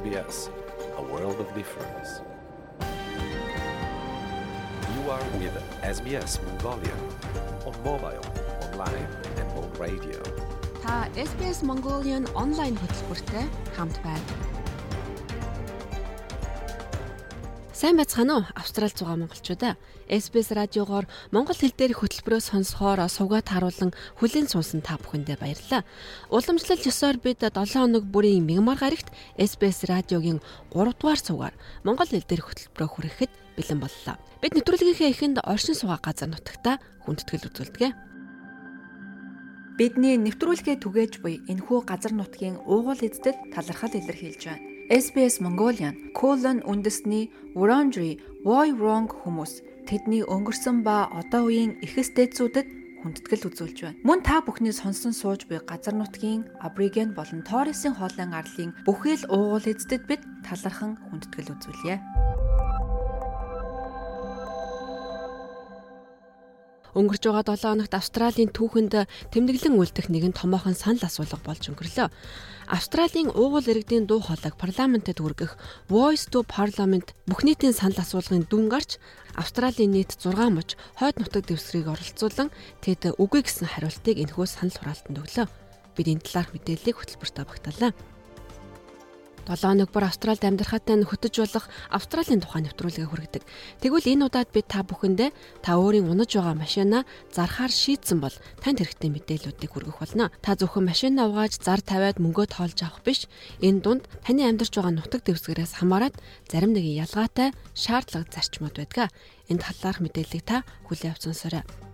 SBS, a world of difference. You are with SBS Mongolia on mobile, online and on radio. Та SBS Mongolian онлайн хөтөлбөртэй хамт байна. Сайн байцгаана уу? Австралид байгаа монголчуудаа. SBS радиогоор монгол хэл дээрх хөтөлбөрөө сонсохоор сувгаад харуулan хүлээн суусан та бүхэндээ баярлалаа. Уламжлал ёсоор бид 7 хоног бүрийн мягмар гарагт SBS радиогийн 3 дугаар сувгаар монгол хэл дээрх хөтөлбөрөө хүрэхэд бэлэн боллоо. Бид нэвтрүүлгийнхээ эхэнд оршин суугаа газар нутагта хүндэтгэл үзүүлдэг. Бидний нэвтрүүлгээ түгээж буй энэхүү газар нутгийн уугуул эздэд талархал илэрхийлж байна. SBS Mongolian colon үндэсний Wurundjeri Woi Wurrung хүмүүс тэдний өнгөрсөн ба одоо үеийн эхэс дээдсүүдэд хүндэтгэл үзүүлж байна. Мөн та бүхний сонсон сууж буй газар нутгийн Абориген болон Торресын хоолын арлын бүхэл уугуул эздэд бид талархан хүндэтгэл үзүүлье. Өнгөрж байгаа 7 хоногт Австралийн түүхэнд тэмдэглэн үлдэх нэгэн томоохон санал асуулга болж өнгөрлөө. Австралийн уугуул иргэдийн дуу хоолойг парламентэд хүргэх Voice to Parliament бүх нийтийн санал асуулгын дүн гарч Австралийн нийт 6 муж хойд нутаг дэвсгэрийг оролцуулан тэд үгүй гэсэн хариултыг энэхүү санал хураалтанд өглөө. Бид энэ талаарх мэдээллийг хөтөлбөртөө багтаалаа. 7 хоног бүр Австралид амьдрахаатай нь хөтөж болох Австралийн тухай нэвтрүүлгээ хүргэдэг. Тэгвэл энэ удаад би та бүхэндээ та өөрийн унаж байгаа машинаа зархаар шийдсэн бол танд хэрэгтэй мэдээллүүдийг хүргэх болно. Та зөвхөн машинаа угааж зар тавиад мөнгөө тоолж авах биш. Энэ дунд таны амьдарч байгаа нутаг дэвсгэрээс хамаарат зарим нэгэн ялгаатай шаардлага зарчмууд байдаг. Энд талаарх мэдээллийг та хүлээн авч сонсоорой.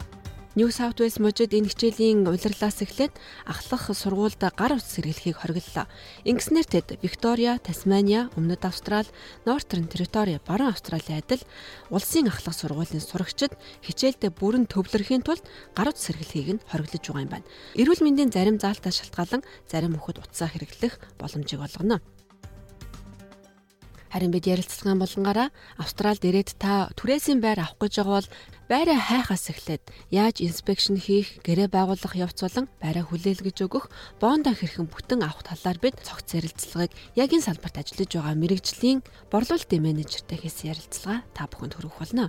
New South Wales мужид энэ хичээлийн улирлаас эхлээд ахлах сургуульд гар ус сэргэлхийг хориглолоо. Ингэснээр тэд Виктория, Тасмания, Өмнөд Австрали, Northern Territory, Баруун Австралийн адил улсын ахлах сургуулийн сурагчид хичээлдээ бүрэн төвлөрөхийн тулд гар ус сэргэлхийг нь хориглож байгаа юм байна. Эрүүл мэндийн зарим заалтаас шалтгаалan зарим хүүхэд утсаа хэрэглэх боломжийг олгоно. Харин бид ярилцлагын болгонгаараа Австралид ирээд та түрээсийн байр авах гэж байгаа бол байраа хайхаас эхлээд яаж инспекшн хийх, гэрээ байгуулах явц болон байраа хүлээлгэж өгөх, бондо хэрхэн бүтэн авах талаар бид цогц ярилцлагыг яг энэ салбарт ажиллаж байгаа мэрэгжлийн борлуулалтын менежертэй хийсэн ярилцлага та бүхэнд хүргэх болно.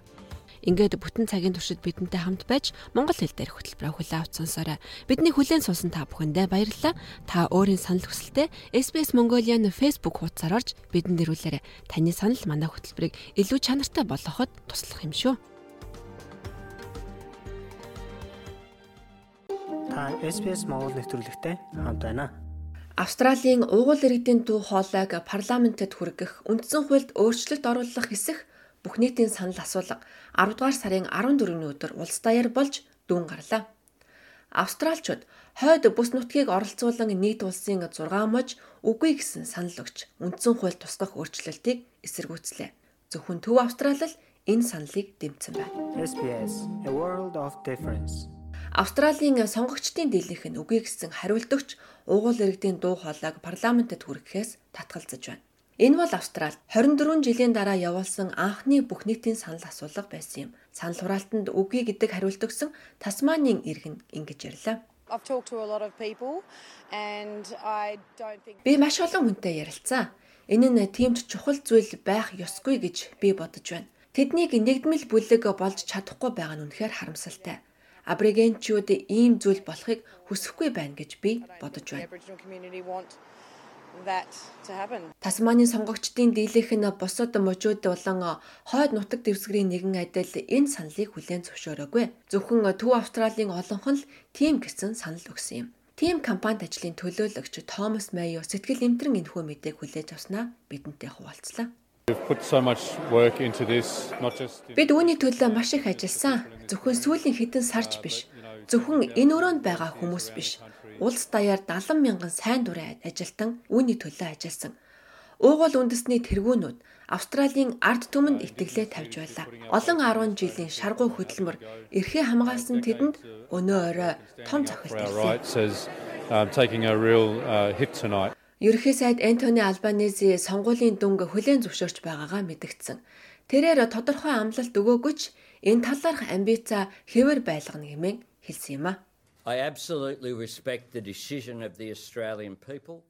Ингээд бүтэн цагийн туршид бидэнтэй хамт байж монгол хэл дээрх хөтөлбөрөөр хүлээн авч сонсоорой. Бидний хүлээн суусан та бүхэндээ баярлалаа. Та өөрийн санал хүсэлтээ SBS Mongolian Facebook хуудасаар орж бидэнд дэрүүлээрэй. Таны санал манай хөтөлбөрийг илүү чанартай болгоход туслах юм шүү. Та SBS Монгол нэвтрүүлэгтэй хамт байна. Австралийн уугуул иргэдийн дуу хоолойг парламентэд хүргэх үндсэн хуульд өөрчлөлт оруулах хэсэх бүх нийтийн санал асуулга 10 дугаар сарын 14-ний өдөр улс даяар болж дүүн гарлаа. Австралчууд хойд бүс нутгийг оролцуулан нийт улсын 6 мож үгүй гэсэн санал өгч үндсэн хууль тусгах өөрчлөлтийг эсэргүүцлээ. Зөвхөн Төв Австрал л энэ саналыг дэмцсэн байна. SBS A World of Difference. Австралийн сонгогчдын дийлэнх нь үгүй гэсэн хариултөгч уугуул иргэдийн дуу хоолойг парламентэд хүргэхээс татгалзаж байна. Энэ бол Австрал 24 жилийн дараа явуулсан анхны бүх нийтийн санал асуулга байсан юм. Санал хураалтанд үгүй гэдэг хариулт өгсөн Тасманийн иргэн ингэж ярьлаа. Би маш олон хүнтэй ярилцсан. Энэ нь тиймд чухал зүйл байх ёсгүй гэж би бодож байна. Тэднийг нэгдмэл бүлэг болж чадахгүй байгаа нь үнэхээр харамсалтай. Аборигенчүүд ийм зүйл болохыг хүсэхгүй байна гэж би бодож байна. Тасманы сонгогчдын дийлэнх нь бусад мужууд болон хойд нутаг дэвсгэрийн нэгэн адил энэ саналыг хүлээн зөвшөөрөөгүй. Зөвхөн Төв Австралийн олонх нь тийм гэсэн санал өгсөн юм. Тим компанид ажлын төлөөлөгч Томас Майо сэтгэл эмтрэн энэхүү мэдээг хүлээж авснаа бидэнтэй хуваалцлаа. Бид үүний төлөө маш их ажилласан. Зөвхөн сүүлийн хэдэн сарч биш. Зөвхөн энэ өрөөнд байгаа хүмүүс биш улс даяар 70 мянган сайн дурын ажилтан үүний төлөө ажилласан. Уугуул үндэсний тэргүүнүүд Австралийн ард түмэнд итгэлээ тавьж байлаа. Олон 10 жилийн шаргуу хөдөлмөр эрхээ хамгаалсан тэдэнд өнөө орой том цохилт ирсэн. Ерхий сайд Энтони Албанези сонгуулийн дүнг хүлээн зөвшөөрч байгаагаа мэдгдсэн. Тэрээр тодорхой амлалт өгөөгүй ч энэ талаарх амбица хэвээр байлгана хэмээн хэлсэн юм а. I absolutely respect the decision of the Australian people.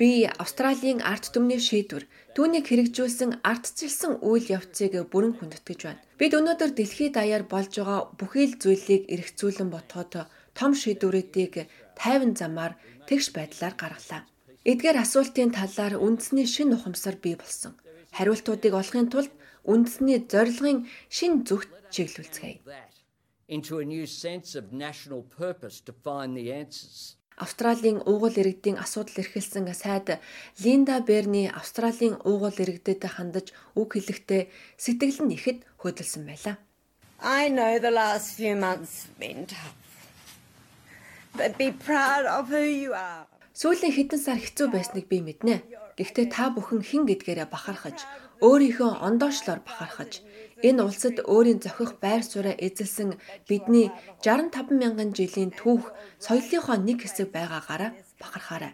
Би Австралийн арт түмний шийдвэр түүнийг хэрэгжүүлсэн ардчилсан үйл явцыг бүрэн хүндэтгэж байна. Бид өнөөдөр дэлхийд даяар болж байгаа бүхий л зүйлийг эргцүүлэн ботход том шийдвэрүүдийг тайван замаар тэгш байдлаар гаргалаа. Эдгээр асуултын талаар үндэсний шин ухамсар бий болсон. Хариултуудыг олохын тулд үндэсний зорилгын шин зүгт чиглүүлцгээе. into a new sense of national purpose to find the answers. Австралийн уугуул иргэдийн асуудал эрхэлсэн сайд Линда Берни Австралийн уугуул иргэдэд хандаж үг хэлэхдээ сэтгэл нь ихэд хөдөлсөн байлаа. I know the last few months have been tough. But be proud of who you are. Сүүлийн хэдэн сар хэцүү байсныг би мэднэ. Гэхдээ та бүхэн хэн гэдгээрээ бахархаж, өөрийнхөө ондоошлоор бахархаж, энэ улсад өөрийн зохих байр сууриа эзэлсэн бидний 65 мянган жилийн түүх соёлынхоо нэг хэсэг байгаагаараа бахархаарай.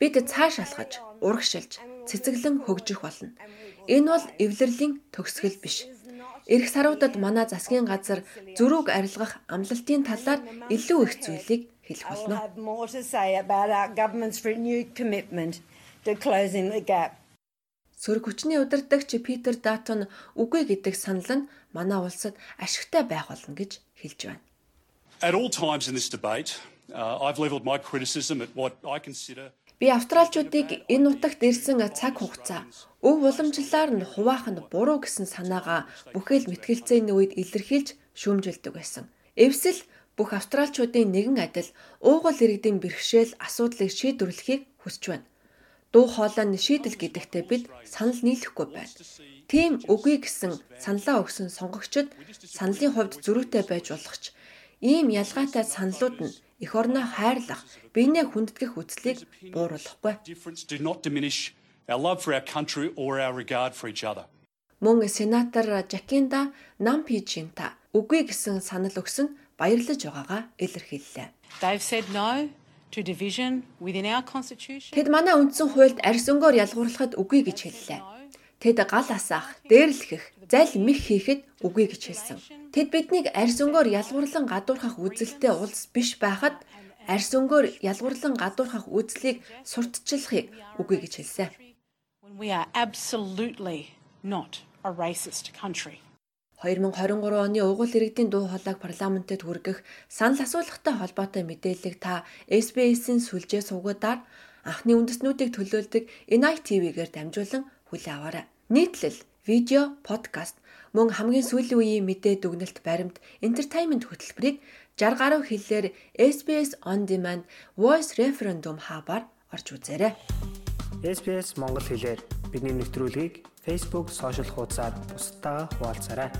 Бид цааш алхаж, урагшилж, цэцэглэн хөгжих болно. Энэ бол эвлэрлийн төгсгөл биш. Ирэх саруудад манай засгийн газар зөрүүг арилгах амлалтын талаар илүү их зүйлийг хэлэх болно. to closing the gap. Сөрөг хүчний удирдагч Питер Датон үгүй гэдэг санал нь манай улсад ашигтай байх болно гэж хэлж байна. At all times in this debate, uh, I've levelled my criticism at what I consider Би австралчуудыг энэ нутагт ирсэн цаг хугацаа өв уламжлалаар нь хуваах нь буруу гэсэн санаагаа бүхэл мэтгэлцээний үед илэрхийлж шүүмжилдэг байсан. Эвсэл бүх австралчуудын нэгэн адил уугуул иргэдийн бэрхшээл асуудлыг шийдвэрлэхийг хүсэж байна. Дуу хоолой нь шийдэл гэдэгтээ бид санал нийлэхгүй байна. Тийм үгүй гэсэн саналаа өгсөн сонгогчид саналын хувьд зөрүүтэй байж болох ч ийм ялгаатай саналууд нь эх орноо хайрлах, биенээ хүндэтгэх үслийг бууруулахгүй. Мөн сенатор Жакинда Нампижинта үгүй гэсэн санал өгсөн баярлаж байгаагаа илэрхийллээ. They've said no Тэд манай үндсэн хуульд арьс өнгөөр ялгуурлахад үгүй гэж хэллээ. Тэд гал асаах, дээрлэхэх, зал мих хийхэд үгүй гэж хэлсэн. Тэд биднийг арьс өнгөөр ялгуурлан гадуурхах үзэлтэй улс биш байхад арьс өнгөөр ялгуурлан гадуурхах үзлийг сурталчлахыг үгүй гэж хэлсэн. We are absolutely not a racist country. 2023 оны угуул иргэдийн дуу хоолойг парламентэд хүргэх санал асуулгатай холбоотой мэдээллийг та SBS-ийн сүлжээ сувгуудаар анхны үндэснүүдийг төлөөлдөг Inai TV-гээр дамжуулан хүлээн аваарай. Нийтлэл, видео, подкаст мөн хамгийн сүүлийн үеийн мэдээ дүгнэлт баримт, entertainment хөтөлбөрийг 60 гаруй хэллээр SBS On Demand Voice Referendum хабаар орж үзээрэй. SBS Монгол хэлээр бидний нэвтрүүлгийг Facebook сошиал хуудасаар бусдаа хуваалцаарай.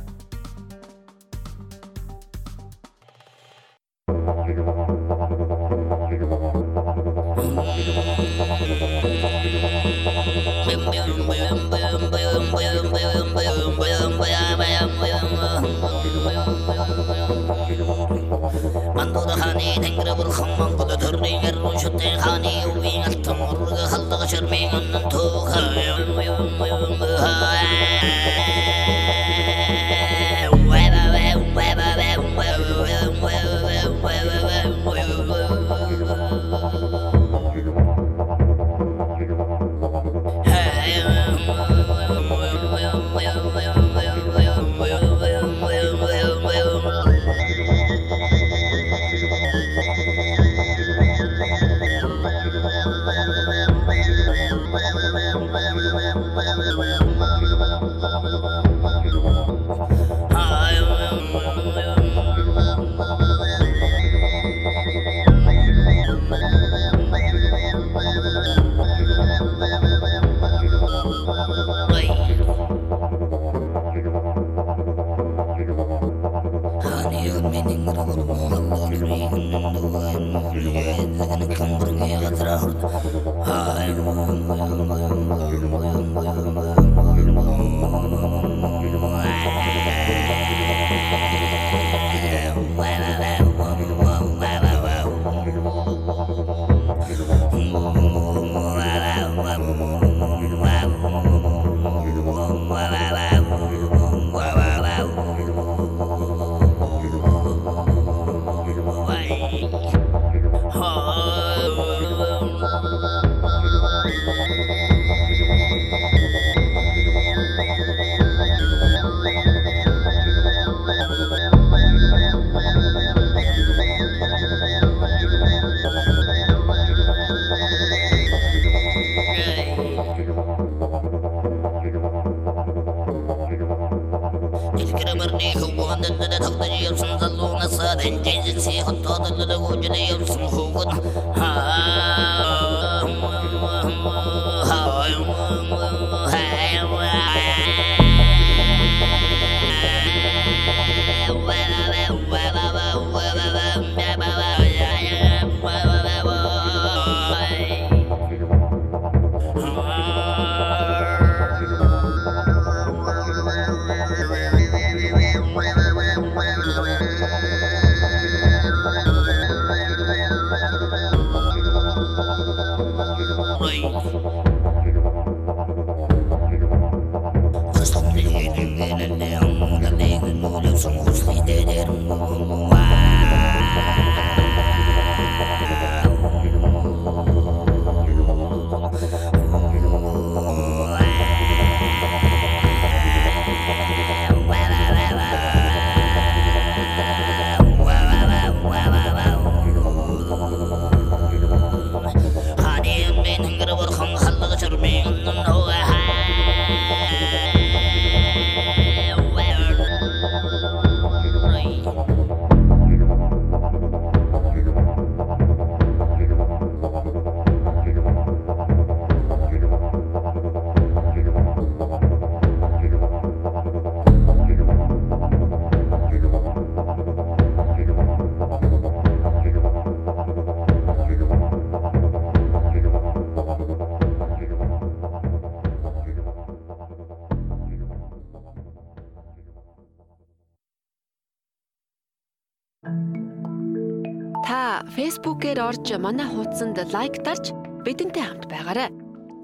Facebook-ээр орж манай хуудсанд лайк дарж бидэнтэй хамт байгаарай.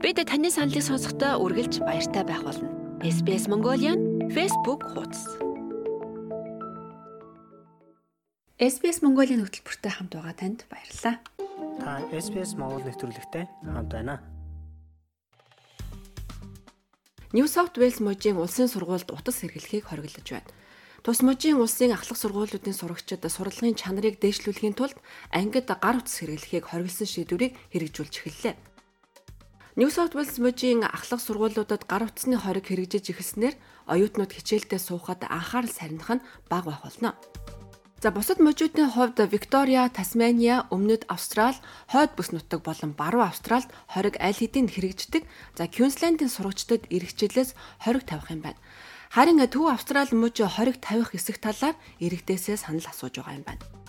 Бид таны саналыг сонсохдоо үргэлж баяртай байх болно. SBS Mongolian Facebook хуудас. SBS Mongolian хөтөлбөртэй хамт байгаа танд баярлалаа. Та SBS Монгол нэвтрүүлэгтэй хамт байна. New South Wales мужийн улсын сургуульд утас хэрэглэхийг хориглож байна. Тус мужийн улсын ахлах сургуулиудын сурагчид сурлагын чанарыг дээшлүүлэхийн тулд ангид гар утас хэрэглэхийг хориглосон шийдвэрийг хэрэгжүүлж эхэллээ. New South Wales мужийн ахлах сургуулиудад гар утасны хориг хэрэгжиж эхэлснээр оюутнууд хичээлдээ суухад анхаарал сарних нь бага байх болно. За бусад мужуудын хувьд Виктория, Тасмания, Өмнөд Австрал, Хойд бүс нутаг болон Баруун Австралд хориг аль хэдийн хэрэгждэг. За Квинслендийн сурагчдад эргэжлээс хориг тавих юм байна. Харин Төв Австрали мужи хориг тавих хэсэг талаар иргэдээсээ санал асууж байгаа юм байна.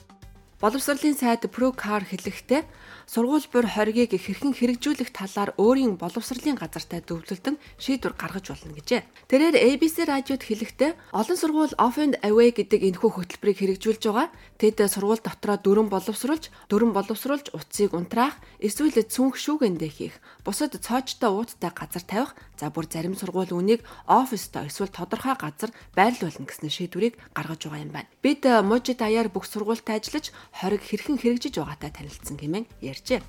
Боловсролын сайд Procar хэлэхдээ сургууль бүр хоригийг хэрхэн хэрэгжүүлэх талаар өөрийн боловсролын газартай зөвлөлдөн шийдвэр гаргаж болно гэжээ. Тэрээр ABC радиод хэлэхдээ олон сургууль Off and Away гэдэг энэхүү хөтөлбөрийг хэрэгжүүлж байгаа. Тэд сургууль дотроо дөрөн боловсруулж, дөрөн боловсруулж утсыг унтраах, эсвэл цүнх шүүгэндээ хийх, бусад цоочтой ууттай газар тавих, за бүр зарим сургууль үнийг оффистой эсвэл тодорхой газар байрлуулна гэсэн шийдвэрийг гаргаж байгаа юм байна. Бид мужид даяар бүх сургуультай ажиллаж хориг хэрхэн хэрэгжиж байгаатай танилцсан хэмээн ярьжээ.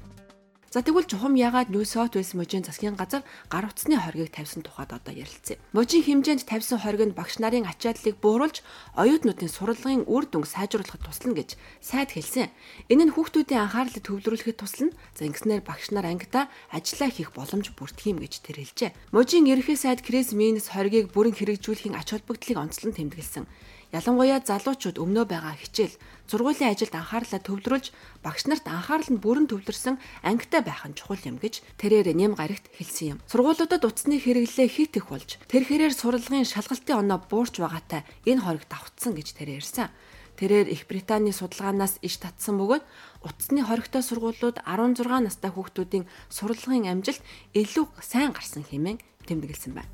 За тэгвэл чухам яагаад New South Wales мужийн засгийн газар гар утасны хоргийг тавьсан тухайд одоо ярилцъя. Мужийн хэмжээнд тавьсан хориг нь багш нарын ачааллыг бууруулж оюутнуудын сурлагын үр дүнг сайжруулахад туслана гэж сайд хэлсэн. Энэ нь хүүхдүүдийн анхаарлыг төвлөрүүлэхэд туслана. За ингэснээр багш нар ангидаа ажиллаа хийх боломж бүрдэх юм гэж тэр хэлжээ. Мужийн ерөнхий сайд Крис Минс хоригийг бүрэн хэрэгжүүлэхийн ач холбогдлыг онцлон тэмдэглэсэн. Ялангуяа залуучууд өмнөө байгаа хичээл, сургуулийн ажилд анхаарлаа төвлөрүүлж багш нарт анхаарал нь бүрэн төвлөрсөн ангитай байх нь чухал юм гэж тэрээр нэм гарагт хэлсэн юм. Сургуулиудад утасны хэрэглээ хит их болж тэр хэрээр сурлагын шалгалтын оноо буурч байгаатай энэ хориг давтсан гэж тэрээр ярьсан. Тэрээр Их Британий судалгаанаас иш татсан бөгөөд утасны хоригтой сургуулиуд 16 настай хүүхдүүдийн сурлагын амжилт илүү сайн гарсан хэмээн тэмдэглэсэн байна.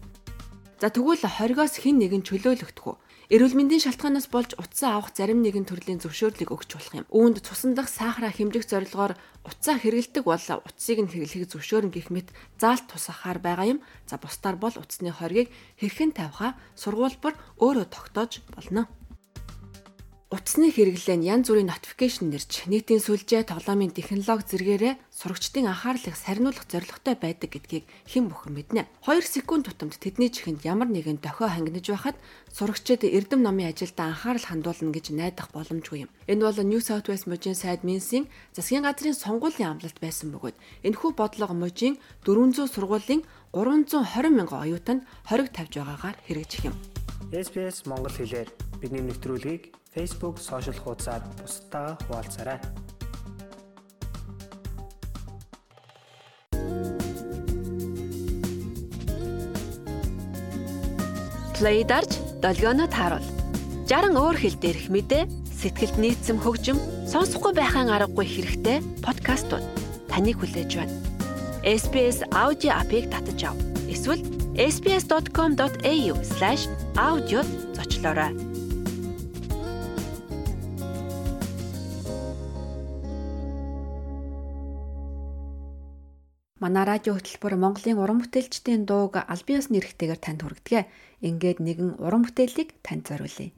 За тэгвэл хоригоос хэн нэгэн чөлөөлөгдөх үү? Эрүүл мэндийн шалтгаанаас болж утсаа авах зарим нэгэн төрлийн зөвшөөрлийг өгч болох юм. Үүнд цусан дах сахара хэмжих зорилгоор утсаа хэрэгэлдэг бол утсыг нь хэрэглэхийг зөвшөөрнө гэх мэт заалт тусахаар байгаа юм. За бусдаар бол утасны хоргийг хэрхэн тавихаа сургуулбар өөрөө тогтоож болно. Утасны хэрэглээ нь янз бүрийн notification нэрч нийтийн сүлжээ тоглоомын технологи зэргээрээ сурагчдын анхаарлыг сарниулах зорилготой байдаг гэдгийг хэн бүхэн мэднэ. 2 секунд тутамд тэдний чихэнд ямар нэгэн дохио хангиж байхад сурагчид эрдэм номын ажилдаа анхаарал хандуулна гэж найдах боломжгүй юм. Энэ бол New South Wales мужийн сайд Минсийн засгийн газрын сонгуулийн амлалт байсан бөгөөд энэхүү бодлого мужийн 400 сургуулийн 320 мянган оюутанд хориг тавьж байгаагаар хэрэгжих юм. SBS Монгол хэлээр бидний нэвтрүүлгийг Facebook сошиал хуудасаар бусдаа хуваалцаарай. Play дарж долгионо тааруул. 60 өөр хэл дээрх мэдээ сэтгэлд нийцэм хөгжим сонсохгүй байхын аргагүй хэрэгтэй подкастууд таныг хүлээж байна. SBS аудио апыг татаж ав. Эсвэл sbs.com.au/audio зочлоорой. Манай радио хөтөлбөр Монголын уран бүтээлчдийн дууг аль биесны эрхтэйгээр танд хүргэдэг. Ингээд нэгэн уран бүтээлийг танд зориулъя.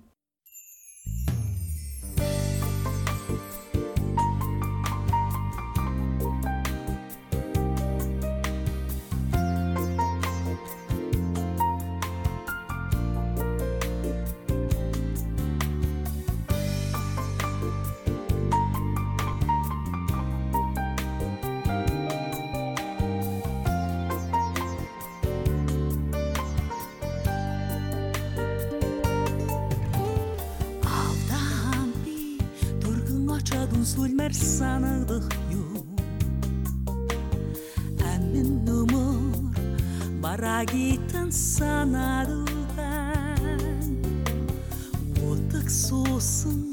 Үнсүүлмээр санагдах юу? Амин нөмөр барагитан санадултан утак суусан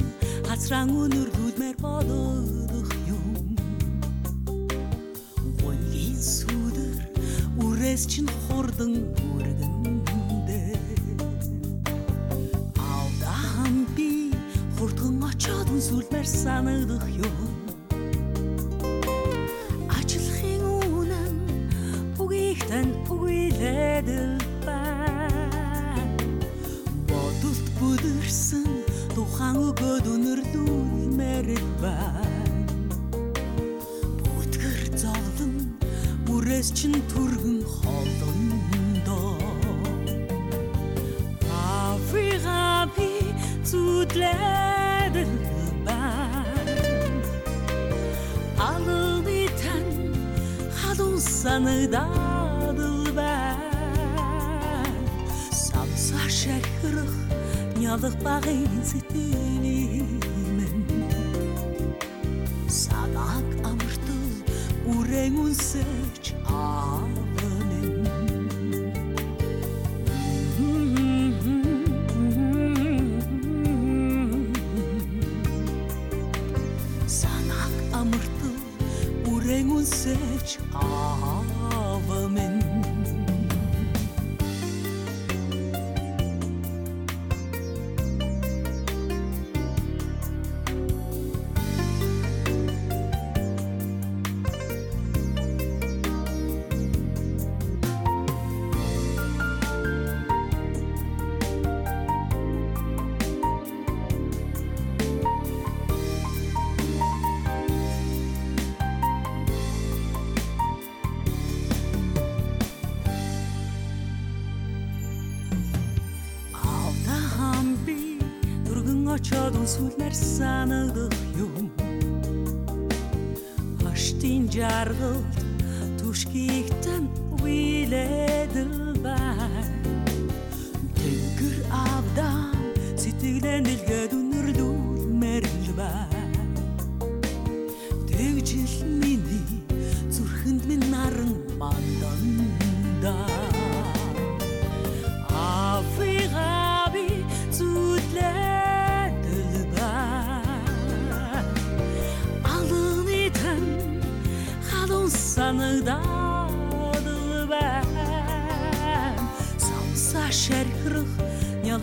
хацраан өнөрлүүлмээр бодох юм гонгийн сүдэр үрээс чин хурдан бүргэндэ үнсүүлмээр санагдах юм. Ажлахын үнэн үгийхтэн үгийлэдэл байна Бодолт бүдэрсэн тухайн өгөөд өнөрлүүлмээр байна Бүтгэр зовлон бүрээс чин түргэн нялах багын сэтгэлимэн Санаг амртал үрэн үнсэж очоод үнсүүлмээр санагдах юм Хаштын жаргалд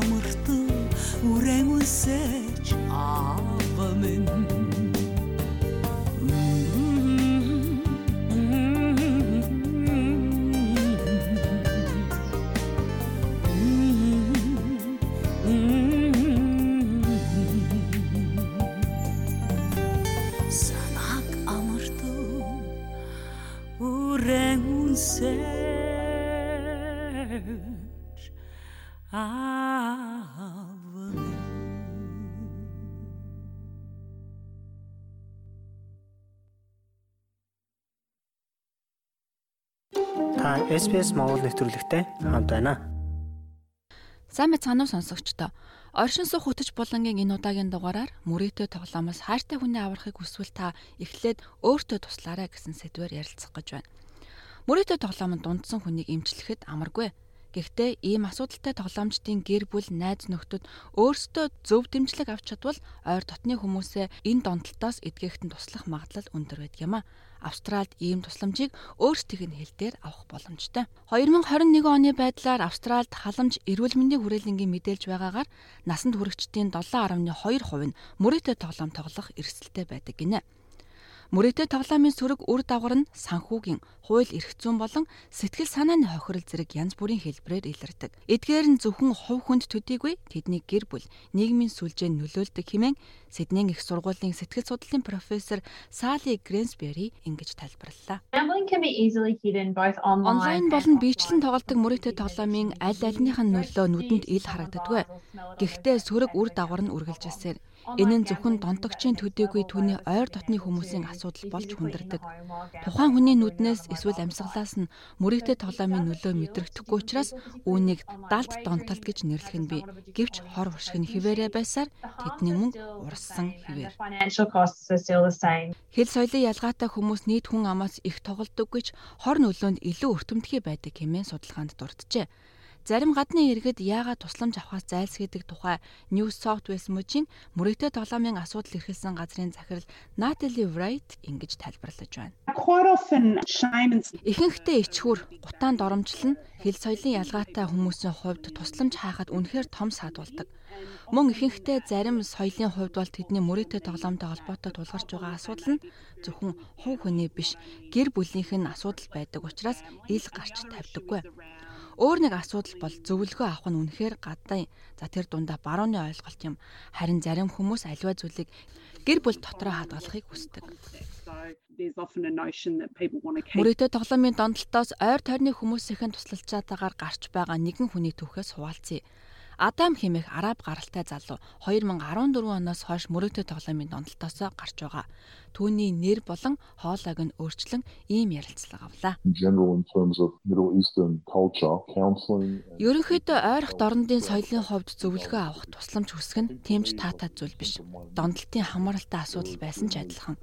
амартал үрэн үнсэж авамэн church of Та SPS Монгол нэвтрүүлэгтэй хамт байна. Сайн мэцхан уу сонсогчдоо. Оршин суух хөтөч булангийн энэ удаагийн дугаараар мөрөөдөө тоглоомоос хайртай хүний аврахыг хүсвэл та эхлээд өөртөө туслаарай гэсэн сэдвээр ярилцах гэж байна. Мөрөөдөө тоглоомонд дундсан хүнийг эмчлэхэд амаргүй. Гэхдээ ийм асуудалтай тоглоомчдын гэр бүл найз нөхдөд өөрсдөө зөв дэмжлэг авч чадвал ойр дотны хүмүүсээ энэ донтолтоос эдгэхтэн туслах магадлал өндөр байдаг юм а. Австралид ийм тусламжийг өөрсдийнх нь хэл дээр авах боломжтой. 2021 оны байдлаар Австралид халамж эрүүл мэндийн хүрээлэнгийн мэдээлж байгаагаар насанд хүрэгчдийн 7.2% нь мөрөөдөө тоглоом тоглох эрсдэлтэй байдаг гинэ. Мөрөөдөө тоглоомын сөрөг үр дагавар нь санхүүгийн, хууль эрх зүйн болон сэтгэл санааны хохирол зэрэг янз бүрийн хэлбэрээр илэрдэг. Эдгээр нь зөвхөн хувь хүнд төдийгүй тэдний гэр бүл, нийгмийн сүлжээнд нөлөөлдөг хэмээн Сиднейн их сургуулийн сэтгэл судлалын профессор Сали Грэнсбери ингэж тайлбарллаа. Онлайн болон биечлэн тоглодог мөрөөдөө тоглоомын аль альных нь нөлөө нүдэнд ил харагддаггүй. Гэхдээ сөрөг үр дагавар нь үргэлжилсээр Энэ нь зөвхөн донтогчийн төдийгүй түүний ойр дотны хүмүүсийн асуудал болж хүндэрдэг. Тухайн хүний нүднээс эсвэл амьсгалаас нь мөрөгтэй тоглоомын нөлөө мэдрэгдэхгүй учраас үүнийг далд донтолт гэж нэрлэх нь бий. Гэвч хор уршиг нь хിവэрэ байсаар тэдний мөнгө урссан хിവэр. Хэл соёлын ялгаатай хүмүүс нийт хүн амаас их тоглодог гэж хор нөлөөнд илүү өртөмтгий байдаг хэмээн судалгаанд дурджээ. Зарим гадны иргэд яагаад тусламж авахаас зайлсхийдэг тухай New South Wales мужийн мөрөгтэй тоглоомын асуудал эрхэлсэн газрын захирал Natalie Wright ингэж тайлбарлаж байна. Ихэнхдээ ичхүр, гутаан доромжлол нь хэл соёлын ялгаатай хүмүүсийн хувьд тусламж хаахад үнэхээр том саадуулдаг. Мөн ихэнхдээ зарим соёлын хувьд бол тэдний мөрөөдөө тоглоомтой холбоотой тулгарч байгаа асуудал нь зөвхөн хувь хүний биш гэр бүлийнх нь асуудал байдаг учраас ил гарч тавьдаггүй. Өөр нэг асуудал бол зөвлөгөө авах нь үнэхээр гадаа. За тэр дундаа барууны ойлголт юм. Харин зарим хүмүүс аливаа зүйлийг гэр бүл дотроо хадгалахыг хүсдэг. Мөрөөдөө тоглоомын донтолтоос ойр тойрны хүмүүсийн туслалцаатаагаар гарч байгаа нэгэн хүний түүхээс хуваалцъя. Адам хэмээх араб гаралтай залуу 2014 оноос хойш мөрөөдөө тоглоомын донтолтоос гарч байгаа. Түүний нэр болон хоолойг нь өөрчлөн ийм ярилцлага авлаа. Ерөнхийдөө ойрох дорнодын соёлын хувьд зөвлөгөө авах тусламж хүсэх нь тэмч таатай зүйл биш. Донтолтын хамааралтай асуудал байсан ч адилхан.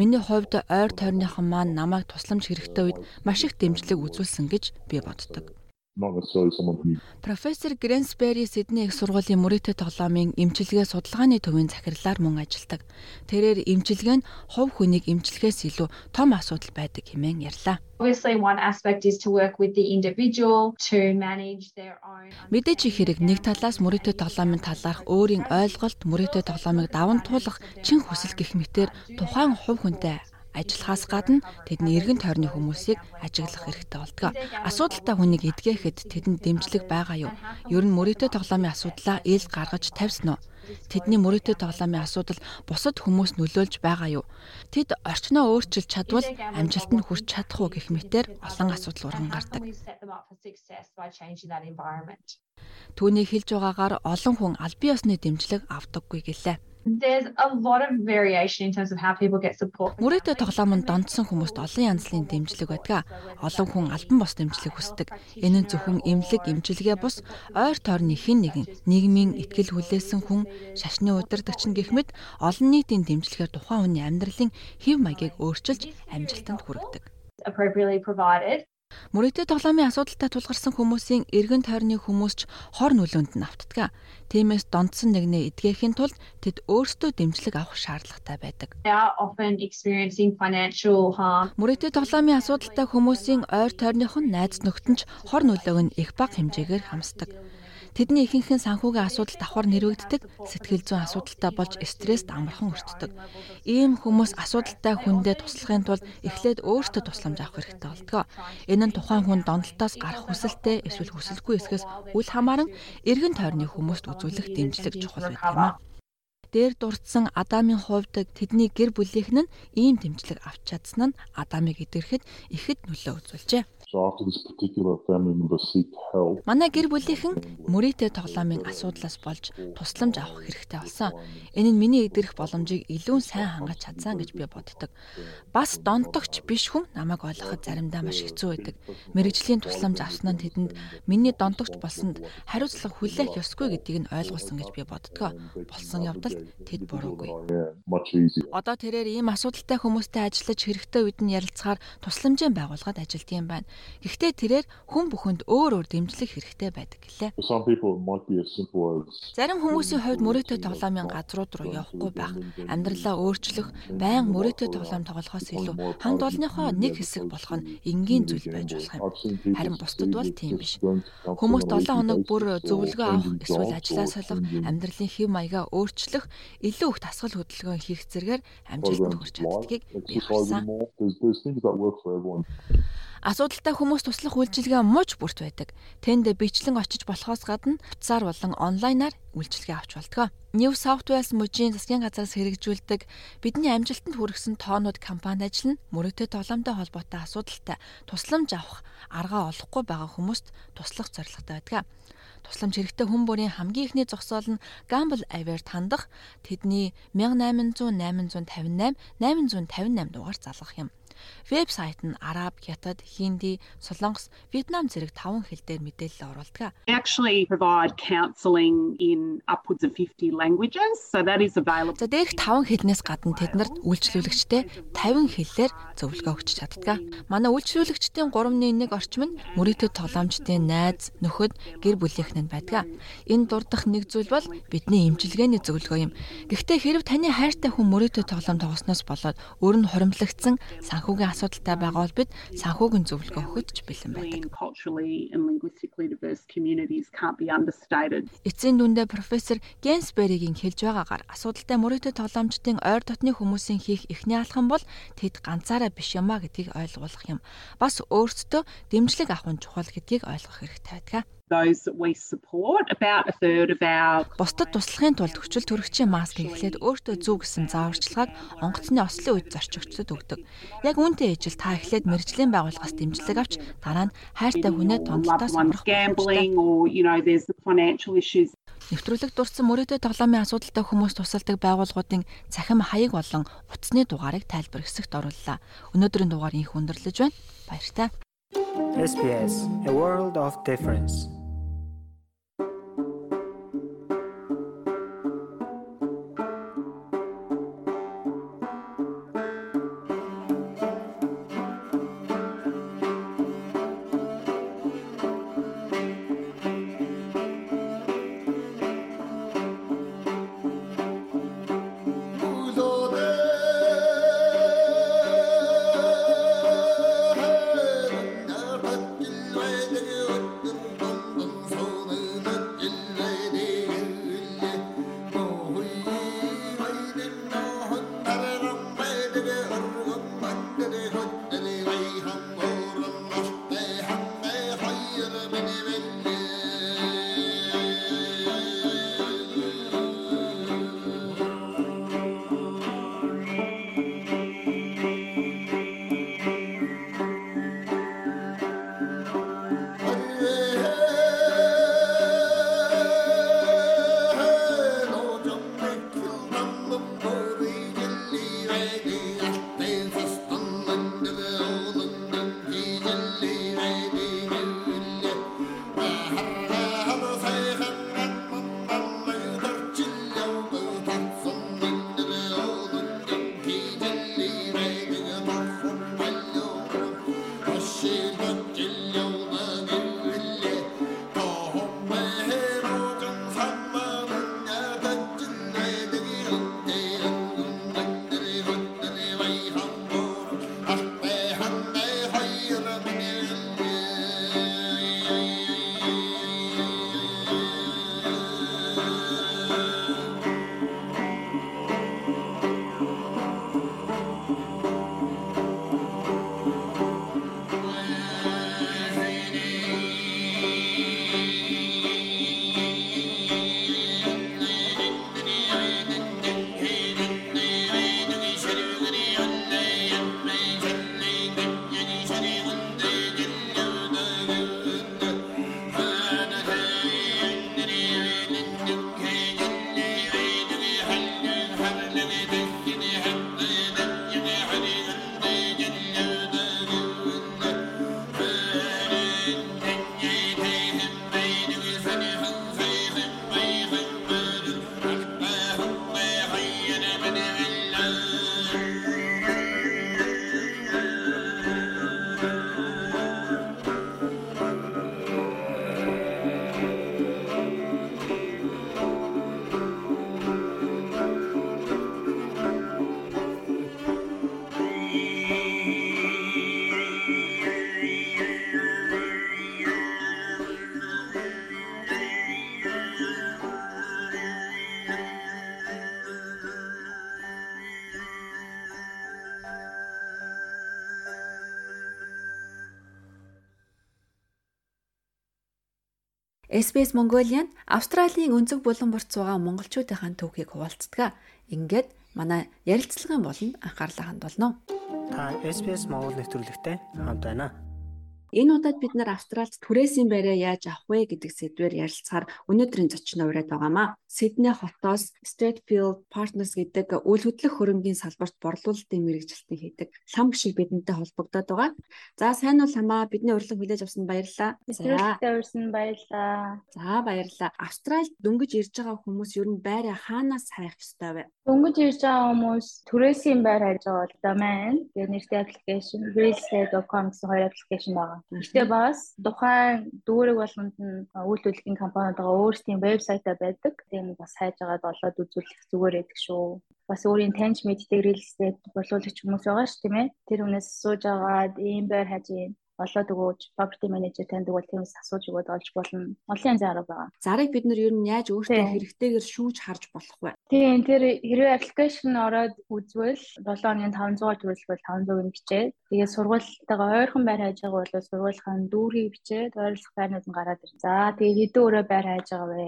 Миний хувьд ойр тойрныхан маань намайг тусламж хэрэгтэй үед маш их дэмжлэг үзүүлсэн гэж би боддог. Профессор Грэнсбери Сидней их сургуулийн мөрөөдөө тоглоомын эмчилгээ судалгааны төвийн захирлаар мөн ажилладаг. Тэрээр эмчилгээ нь хувь хүнийг эмчлэхээс илүү том асуудал байдаг хэмээн ярьлаа. Мэдээж их хэрэг нэг талаас мөрөөдөө тоглоомын талаарх өөрийн ойлголт мөрөөдөө тоглоомыг даван туулах чин хүсэл гэх мэтэр тухайн хувь хүнтэй ажиллахаас гадна тэдний эргэн тойрны хүмүүсийг ажиглах хэрэгтэй болдог. Асуудалтай хүнийг эдгээхэд тэдэнд дэмжлэг байгаа юу? Ер нь мөрөөдөө тоглоомын асуудлаа ил гаргаж тавьсан уу? Тэдний мөрөөдөө тоглоомын асуудал бусад хүмүүс нөлөөлж байгаа юу? Тэд орчноо өөрчилж чадвал амжилтанд хүрч чадах уу гэх мэтэр олон асуудал урган гардаг. Түүний хэлж байгаагаар олон хүн аль бие усны дэмжлэг авдаггүй гэлээ. There's a lot of variation in terms of how people get support. Мөрөөдөө тоглоомонд донтсон хүмүүст олон янзлын дэмжлэг байдаг. Олон хүн албан бос дэмжлэг хүсдэг. Энэ нь зөвхөн эмнэлэг, эмчилгээ бус ойр тойрны хэн нэгэн нийгмийн ихтгэл хүлээсэн хүн, шашны удирдагч нь гэх мэт олон нийтийн дэмжлэгээр тухайн хүний амьдралын хэв маягийг өөрчилж амжилтанд хүргэдэг appropriately provided Мөрөгтэй тоглоомын асуудалтай тулгарсан хүмүүсийн эргэн тойрны хүмүүст ч хор нөлөөнд нь автдаг. Тиймээс донтсон нэгнээ эдгээхийн тулд тэд өөрсдөө дэмжлэг авах шаардлагатай байдаг. Мөрөгтэй тоглоомын асуудалтай хүмүүсийн ойр тойрных нь найз нөхдөнд хор нөлөөг нь их бага хэмжээгээр хамсдаг. Тэдний ихэнх нь санхүүгийн асуудал давхар нэрвэгддэг, сэтгэл зүйн асуудалтай болж стресст амархан өртдөг. Ийм хүмүүс асуудалтай хүндээ туслахын тулд эхлээд өөртөө тусламж авах хэрэгтэй болдог. Энэ нь тухайн хүн донтолтоос гарах хүсэлтэй эсвэл хүсэлгүй эсгээс үл хамааран эргэн тойрны хүмүүст үзүүлэх дэмжлэг чухал байдаг юм а дээр дурдсан Адамын хувьд тэдний гэр бүлийнх нь ийм дэмжлэг авч чадсан нь Адамыг идэрхэд ихэд нөлөө үзүүлжээ. Манай гэр бүлийнхэн мөрөөдөө тоглоомын асуудлаас болж тусламж авах хэрэгтэй болсон. Энэ нь миний идэрх боломжийг илүү сайн хангаж чадсан гэж би боддог. Бас донтогч биш хүн намайг ойлгоход заримдаа маш хэцүү байдаг. Мэргэжлийн тусламж авсан нь тэдэнд миний донтогч болсонд хариуцлага хүлээх ёсгүй гэдгийг нь ойлгуулсан гэж би боддгоо. Болсон явдалд тэд буруугүй. Одоо тэрээр ийм асуудалтай хүмүүстэй ажиллаж хэрэгтэй үед нь ярилцахаар тусламжийн байгууллагад ажилтдаг юм байна. Гэхдээ тэрээр хүн бүхэнд өөр өөр дэмжлэг хэрэгтэй байдаг гэлээ. Зарим хүмүүсийн хувьд мөрөөдөө тоглоомын газрууд руу явахгүй байх, амьдралаа өөрчлөх, байн мөрөөдөө тоглоом тоглохоос илүү ханд олонныхоо нэг хэсэг болох нь энгийн зүйл байж болох юм. Харин бусдад бол тийм биш. Хүмүүс 7 хоног бүр зөвлөгөө авах эсвэл ажлаа солих, амьдралын хэв маягаа өөрчлөх, илүү их тасгал хөдөлгөөн хийх зэргээр амжилтанд хүрч чаддгийг би харсан. Асуудалтай хүмүүс туслах үйлчилгээ мууч бүрт байдаг. Тэнд бичлэн очиж болохоос гадна утсаар болон онлайнаар үйлчилгээ авч болтгоо. New South Wales мужийн засгийн газраас хэрэгжүүлдэг бидний амжилтанд хүргэсэн тоонууд кампани ажил нь мөрөөдөө тоглоомтой холбоотой асуудалтай тусламж авах аргаа олохгүй байгаа хүмүүст туслах зорилготой байдаг. Тусламж хэрэгтэй хүн бүрийн хамгийн ихний зогсоол нь Gamble Aware хандах тэдний 1800 858 858 дугаар залгах юм. Вебсайт нь араб, хятад, хинди, солонгос, вьетнам зэрэг таван хэл дээр мэдээлэл оруулдаг. Actually provide counselling in upwards of 50 languages. So that is available. За дээрх таван хэлнээс гадна тэднэрт үйлчлүүлэгчтэй 50 хэллэр зөвлөгөө өгч чаддаг. Манай үйлчлүүлэгчдийн 3.1 орчим нь мөрөөдө тоглоомчдын найз, нөхөд, гэр бүлийнхэн байдаг. Энэ дурдах нэг зүйл бол бидний эмчилгээний зөвлөгөө юм. Гэхдээ хэрв таны хайртай хүн мөрөөдө тоглоом тоглосноос болоод өөр нь хуримтлагдсан санхүүгийн асуудалтай байгаа бол бид санхүүгийн зөвлөгөө өгөхөд бэлэн байдаг. Эцсийн дүндээ профессор Генсберигийн хэлж байгаагаар асуудалтай мөрөөдө тоглоомчдын ойр дотны хүмүүсийн хийх эхний алхам бол тэд ганцаараа биш юмаа гэдгийг ойлгуулах юм. Бас өөрсдөө дэмжлэг авах нь чухал гэдгийг ойлгох хэрэгтэй байдаг those that we support about a third of our Бусдад туслахын тулд хүчил төрөгчийн маскыг эхлээд өөртөө зөв гэсэн зааварчилгааг онгоцны ослын үед зорчигчдод өгдөг. Яг үүнтэй ижил та эхлээд мэрэгжлийн байгууллагаас дэмжлэг авч дараа нь хайртай хүнээ тонолтоос амрах Нэвтрүүлэг дурсан мөрөөдөө тоглоомын асуудалтай хүмүүс тусалдаг байгууллагуудын цахим хаяг болон утасны дугаарыг тайлбар хэсэгт орууллаа. Өнөөдрийн дугаар инх өндөрлөж байна. Баяртай. SBS A World of Difference SBS Mongolian Австралийн өнцөг булан бурц байгаа монголчуудын түүхийг хуваалцдаг. Ингээд манай ярилцлагын болонд анхаарлаа хандуулно. Та SBS Монгол нэвтрүүлэгтэй хамт байна. Энэ удаад бид нар Австралид түрээсийн байраа яаж авах вэ гэдэг сэдвээр ярилцахаар өнөөдрийн зочин ураад байгаамаа. Сидней хотоос Stratefield Partners гэдэг үйл хөдлөх хөрөнгийн салбарт борлуулалтын мэрэгжилтийг хийдэг лам гişиг бидэнтэй холбогдоод байгаа. За сайн уу ламаа бидний урилга хүлээж авсан баярлалаа. За урьсан баярлалаа. За баярлалаа. Австралид дөнгөж ирж байгаа хүмүүс ер нь байраа хаанаас хайх ёстой вэ? Дөнгөж ирж байгаа хүмүүс түрээсийн байр хайж байгаа бол маань. Тэгээ нэртэй аппликейшн realestate.com гэсэн хоёр аппликейшн байгаа. Гэхдээ бас тухайн дүүрэг болгонд нь үйлдвэрлэлийн компаниудаа өөрсдийн вебсайтаа байдаг. Тийм бас хайж агаад олоод үзүүлэх зүгээр байдаг шүү. Бас өөрийн таньж мэддэг estate борлуулагч хүмүүс байгаа ш тийм ээ. Тэр хүнээс сууж агаад ийм байр юм олоод өгөөж property manager таньдаг бол тиймээс асууж өгөөд олж болно. Олон янзын арга байгаа. Зарыг бид нар ер нь яаж өөртөө хэрэгтэйгээр шүүж харж болох вэ? Тийм тэр хэрвээ application ороод үзвэл 7 оны 500-аар төрөлбөл 500-ыг бичээд тэгээд сургуультайгаа ойрхон байр хайж байгаа бол сургуулийн дүүргийг бичээд ойрлох байрнууд нь гараад ирнэ. За тэгээд хэдэн өрөө байр хайж байгаа вэ?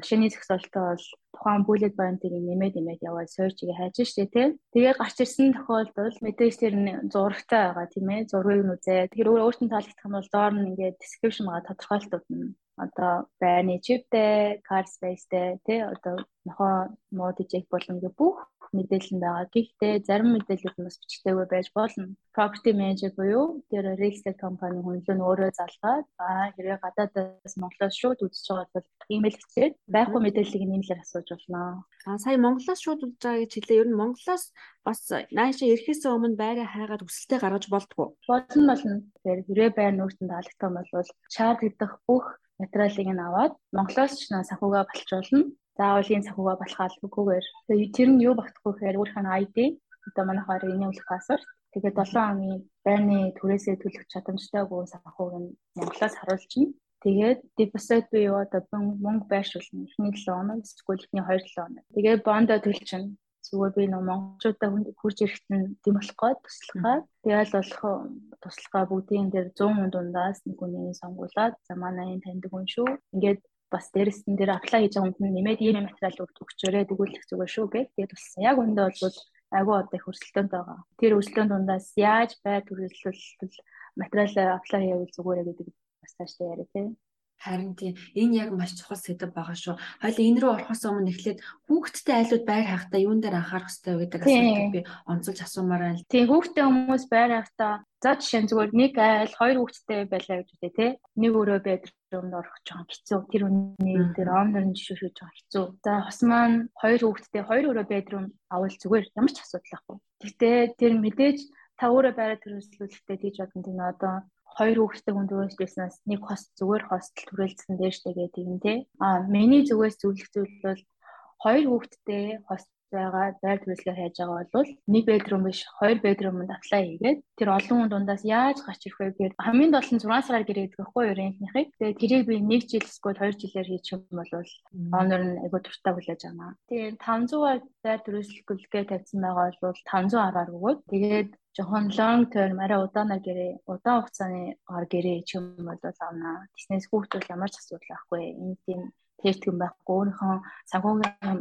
Машины зохицолтой бол тухайн bullet point-ыг нэмээд нэмээд яваад search-ийг хайж штэ тий. Тэгээ гарч ирсэн тохиолдолд мэдээж тэр зурагтай байгаа тийм ээ. Зургийг нь үзээд тэр өөртөө таалагдах нь бол доор нь ингээд description байгаа тодорхойлолтууд нь одоо байрны чиптэй, car spaceтэй тий одоо нохоо мод ижих болон гэ бүх мэдээлэл нь байгаа. Гэхдээ зарим мэдээлэл нь бас бичгтэйгүй байж болно. Property manager буюу тэр real estate компани хүнлэн өөрөө залгаад аа хэрэг гадаадаас Монголоос шууд үзэж байгаа бол имэйл бичээд байхгүй мэдээллийг нэмэлээр асууж болно. Аа сая Монголоос шууд үзэж байгаа гэж хэлээ. Ер нь Монголоос бас наашаа ирэхээс өмнө байраа хайгаад өсөлтөө гаргаж болтгоо. Болно болно. Тэгэхээр хэрэг байр нүүртэн таалагдсан бол чарт гэдэг бүх материалыг нь аваад Монголоос ч санхугаа болчуулна заавал энэ санхугаа болох албагүйгээр тэр нь юу багтахгүй гэхээр өөрийнх нь ID одоо манайхаар энэүүлэх паспорт тэгээд 7 хоногийн байрны түрээсээ төлөх чадамжтайгүй санхууг нь Монголоос харуулчихна. Тэгээд депозит буюу одоо мөнгө байршуулна. Эхний 7 хоног эсвэл эхний 2 7 хоног. Тэгээд бондо төлчихнэ. Зүгээр би нөө монголчуудаа хурж ирэхэд нь тийм болох гоо туслахаа. Тэгэл болох туслахаа бүгдийн дээр 100 хүн дундаас нэг хүнийг сонгуулад за манай энэ таньдаг хүн шүү. Ингээд бас дээрэс нь дээр аплай хийж байгаа хүн нэмээд ийм материал өгчөөрэй тэгүүлэх зүгээр шүү гэх. Тэгээд болсон. Яг үндэ бол айгүй одоо их өрсөлдөөнтэй байгаа. Тэр өрсөлдөөн дундаас яаж байр төрөлхөл материал аплай хийвэл зүгээрээ гэдэг бас тааштай яриа тийм. Харин тийм энэ яг маш чухал сэдв байгаа шүү. Хоёул энэ рүү орохоос өмнө эхлээд хүүхдтэй айлууд байр хайхтаа юун дээр анхаарах хэрэгтэй вэ гэдэг асуултыг би онцолж асуумаар байна. Тийм хүүхдтэй хүмүүс байр хайхтаа за жишээ нь зүгээр нэг айл хоёр хүүхдтэй байлаа гэж үтэй тий. Нэг өрөө бедрумд орох жоохон хэцүү. Тэр үний дээр омнор нь жишүүж жоохон хэцүү. За хос маань хоёр хүүхдтэй хоёр өрөө бедрум авал зүгээр ямар ч асуудал байхгүй. Гэхдээ тэр мэдээж та өөрөө байраа төрөслүүлэхдээ тийж бодсон тийм одоо хоёр хүүхэдтэй хүн төрөөжлөөснөөс нэг хост зүгээр хостел штэ гэдэг юм те. А миний зүгээс зөвлөх зүйл бол хоёр хүүхэдтэй хост байгаа байр төрөлхөө хайж байгаа бол нэг бедрум биш хоёр бедрумд аплай хийгээд тэр олон хүн дундаас яаж гарч ирэх вэ гэхээр хамгийн дол нь 6 сараар гэрээ гэдэг байхгүй юу рентнийхийг тэгээд тэрийг би 1 жил эсвэл 2 жилээр хийчих юм бол онор нь айгу туртаа хүлээж авна. Тэгээд 500-аар байр төрөлхөлгээ тавьсан байгаа бол 510-аар өгөөд тэгээд жохон long term арай удаанаар гэрээ удаан хугацааны гар гэрээ ч юм бол авна. Тэснээс хүүхдүүд ямар ч асуудал байхгүй. Энэ тийм тэртгэн байхгүй өөрийнхөө санхүүгийн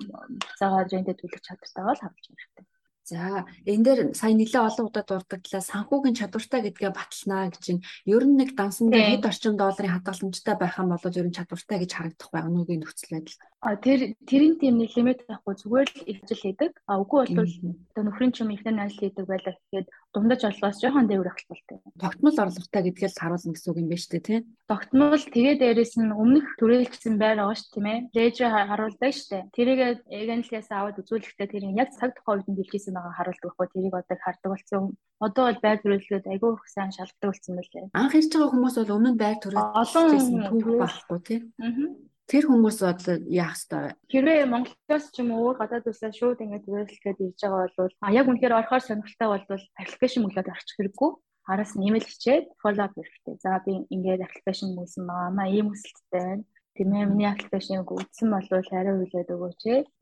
цагаар рэндэ төлөх чадвартайгаа л авч хэрэгтэй. За энэ дээр сая нэлээ олон удаа дурддаглаа санхүүгийн чадвартай гэдгээ баталнаа гэж чинь ер нь нэг дансан дээр хэд орчим долларын хадгаламжтай байх юм бол ер нь чадвартай гэж харагдах байх нүгийн нөхцөл байдал. А тэр тэрийн тийм нэг лимит байхгүй зүгээр л их ажил хийдэг. А үгүй бол одоо нөхрийн чим ихнэр ажил хийдэг байлаа гэхэд дундаж орлогоос жоохон дээвэр ахалтай. Тогтмол орлоготой гэдгээл харуулна гэсэн үг юм байна шүү дээ, тийм. Тогтмол тэгээ дээрэс нь өмнөх төрөлжсөн байр байгаа шүү тийм ээ. Лежер харуулдаг шүү дээ. Тэрийг эгэнлээс аваад үзүүлэхдээ тэр яг цаг тухайн үед нь бэлжсэн байгаа харуулдаг байхгүй. Тэрийг одоо хардаг болсон. Одоо бол байр төрөлхөд айгүй их сайн шалгадаг болсон байлээ. Анх ирж байгаа хүмүүс бол өмнө нь байр төрөлжсэн түүх байхгүй тийм. Аа Тэр хүмүүс одоо яах ёстой вэ? Хэрвээ Монголоос ч юм уу гадаад улсаас шууд ингэж үйлчлэхэд ирж байгаа бол а яг үнэхээр орохоор сонирхолтой бол аппликейшн мөглөөд орчих хэрэггүй. Араас нь имэйл хичээд follow up хэрэгтэй. За би ингээд аппликейшн мөсөн байгаа маа ийм өсөлттэй байна. Тэмээ миний аппликейшнийг үзсэн бол хариу хүлээд өгөөч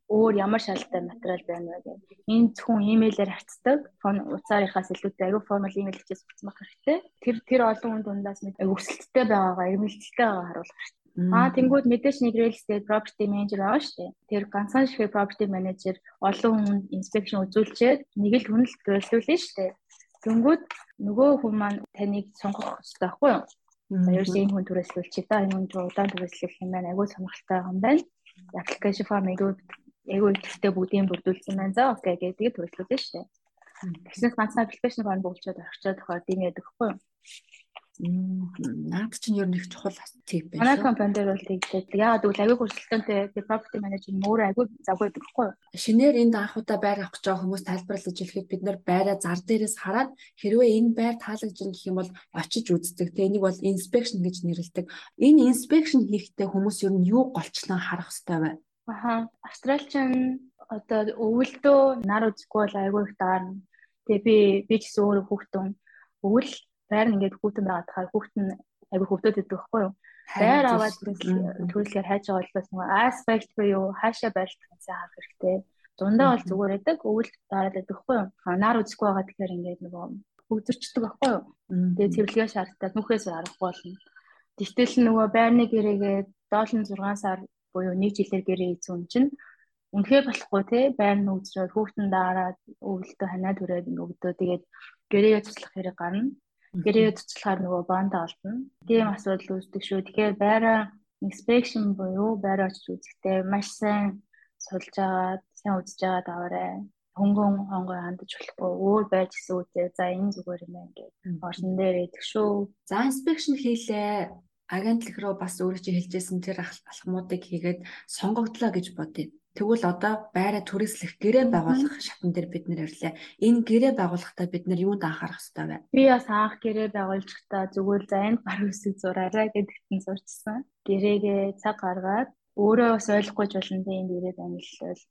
өөр ямар шалтай материал байна вэ гэх. Энэ зөвхөн имэйлээр хацдаг. Уцаарынхаас илүүтэй аюу формал имэйл хийчихээс утсан байх хэрэгтэй. Тэр тэр олон хүн дундаас нэг өсөлттэй байгаагаа, эрмэлзэлтэй байгаагаа харуулах. Аа тэнгууд мэдээж нэг real estate property manager шүү дээ. Тэр ганцхан шиг property manager олон хүнд inspection үзүүлчихэд нэг л хүн л төлөвлөлөө шүү дээ. Тэнгууд нөгөө хүн маань таныг сонгох хэрэгтэй байхгүй юу? Ерөөс энэ хүн түрээслүүлчих та энэ хүн удаан түрээслэх юм байна. Айгүй сонирхолтой юм байна. Application form айгүй айгүй ихтэй бүгдийг бүрдүүлсэн байна. За окей гэдэг түрээслүүлсэн шүү дээ. Тэгснээс ганцхан application form бүгдчихэд орчоод тохиолд юм яадаг байхгүй юу? Наад чинь ер нь их чухал тип байна. Манай компани дээр бол тэгдэг. Яагаад гэвэл аягүй хурцлтантай тэр property manager мөр аягүй завгүй байхгүй юу? Шинээр энд анхудаа байр авах гэж байгаа хүмүүс тайлбарлаж хэлэхэд бид нар байраа зар дээрээс хараад хэрвээ энэ байр таалагдж гэх юм бол очиж үздэг. Тэ энийг бол inspection гэж нэрлэдэг. Энэ inspection хийхдээ хүмүүс ер нь юу голчлон харах хэрэгтэй вэ? Аха. Австралчин одоо өвөлдөө нар үзэхгүй бол аягүй их даарна. Тэгээ би би ч гэсэн өөрөө хүүхдэн өвөл байр нь ингээд хүүтэн байгаа тахаар хүүтэн аягүй хөвдөд идэх байхгүй юу? Байр аваад төрөлхөөр хайж байгаа болохоос нөгөө aspect буюу хаашаа байрлах гэсэн харах хэрэгтэй. Дундаа бол зүгээр байдаг, өвөл дараад байдаг байхгүй юу? Нар үзэхгүй байгаа тэгэхээр ингээд нөгөө хөвдөрчдөг байхгүй юу? Тэгээ цэвэрлэгээ шаарддаг нүхээс арахгүй болно. Тэгтэл нөгөө байрны гэрээгээ 76 сар буюу 1 жилээр гэрээ эзэн чинь үнэхээр болохгүй те байр нь үзчихээд хүүхдэн дараад өвөлтөө ханаа түрээд нөгдөө тэгээд гэрээгээ туслах хэрэг гарна. Гэрээ туцлахаар нөгөө бонд олдно. Тийм асуудал үүсдэг шүү. Тэгэхээр байраа inspection буюу байраа очиж үзэхдээ маш сайн сулж агаад, сайн үзэж агаад аваарай. Хөнгөн хонгой хандаж болохгүй өөр байж гисэн үтэй. За энэ зүгээр юм байна гэж орсон дээр идэх шүү. За inspection хийлээ агентлаг руу бас өөрөө чи хэлжсэн тэр алхмуудыг хийгээд сонгогдлоо гэж бодъё. Тэгвэл одоо байраа түрээслэх гэрээ байгуулах шатн дээр бид нэр ирлээ. Энэ гэрээ байгуулахдаа бид нар юунд анхаарах хэрэгтэй вэ? Би бас анх гэрээ байгуулжхдаа зүгээр за энэ гар үсэг зураарай гэдэгт нь зурчсан. Гэрээгээ цаг гаргаад өөрөө бас ойлгохгүй болно тийм энэ гэрээд англи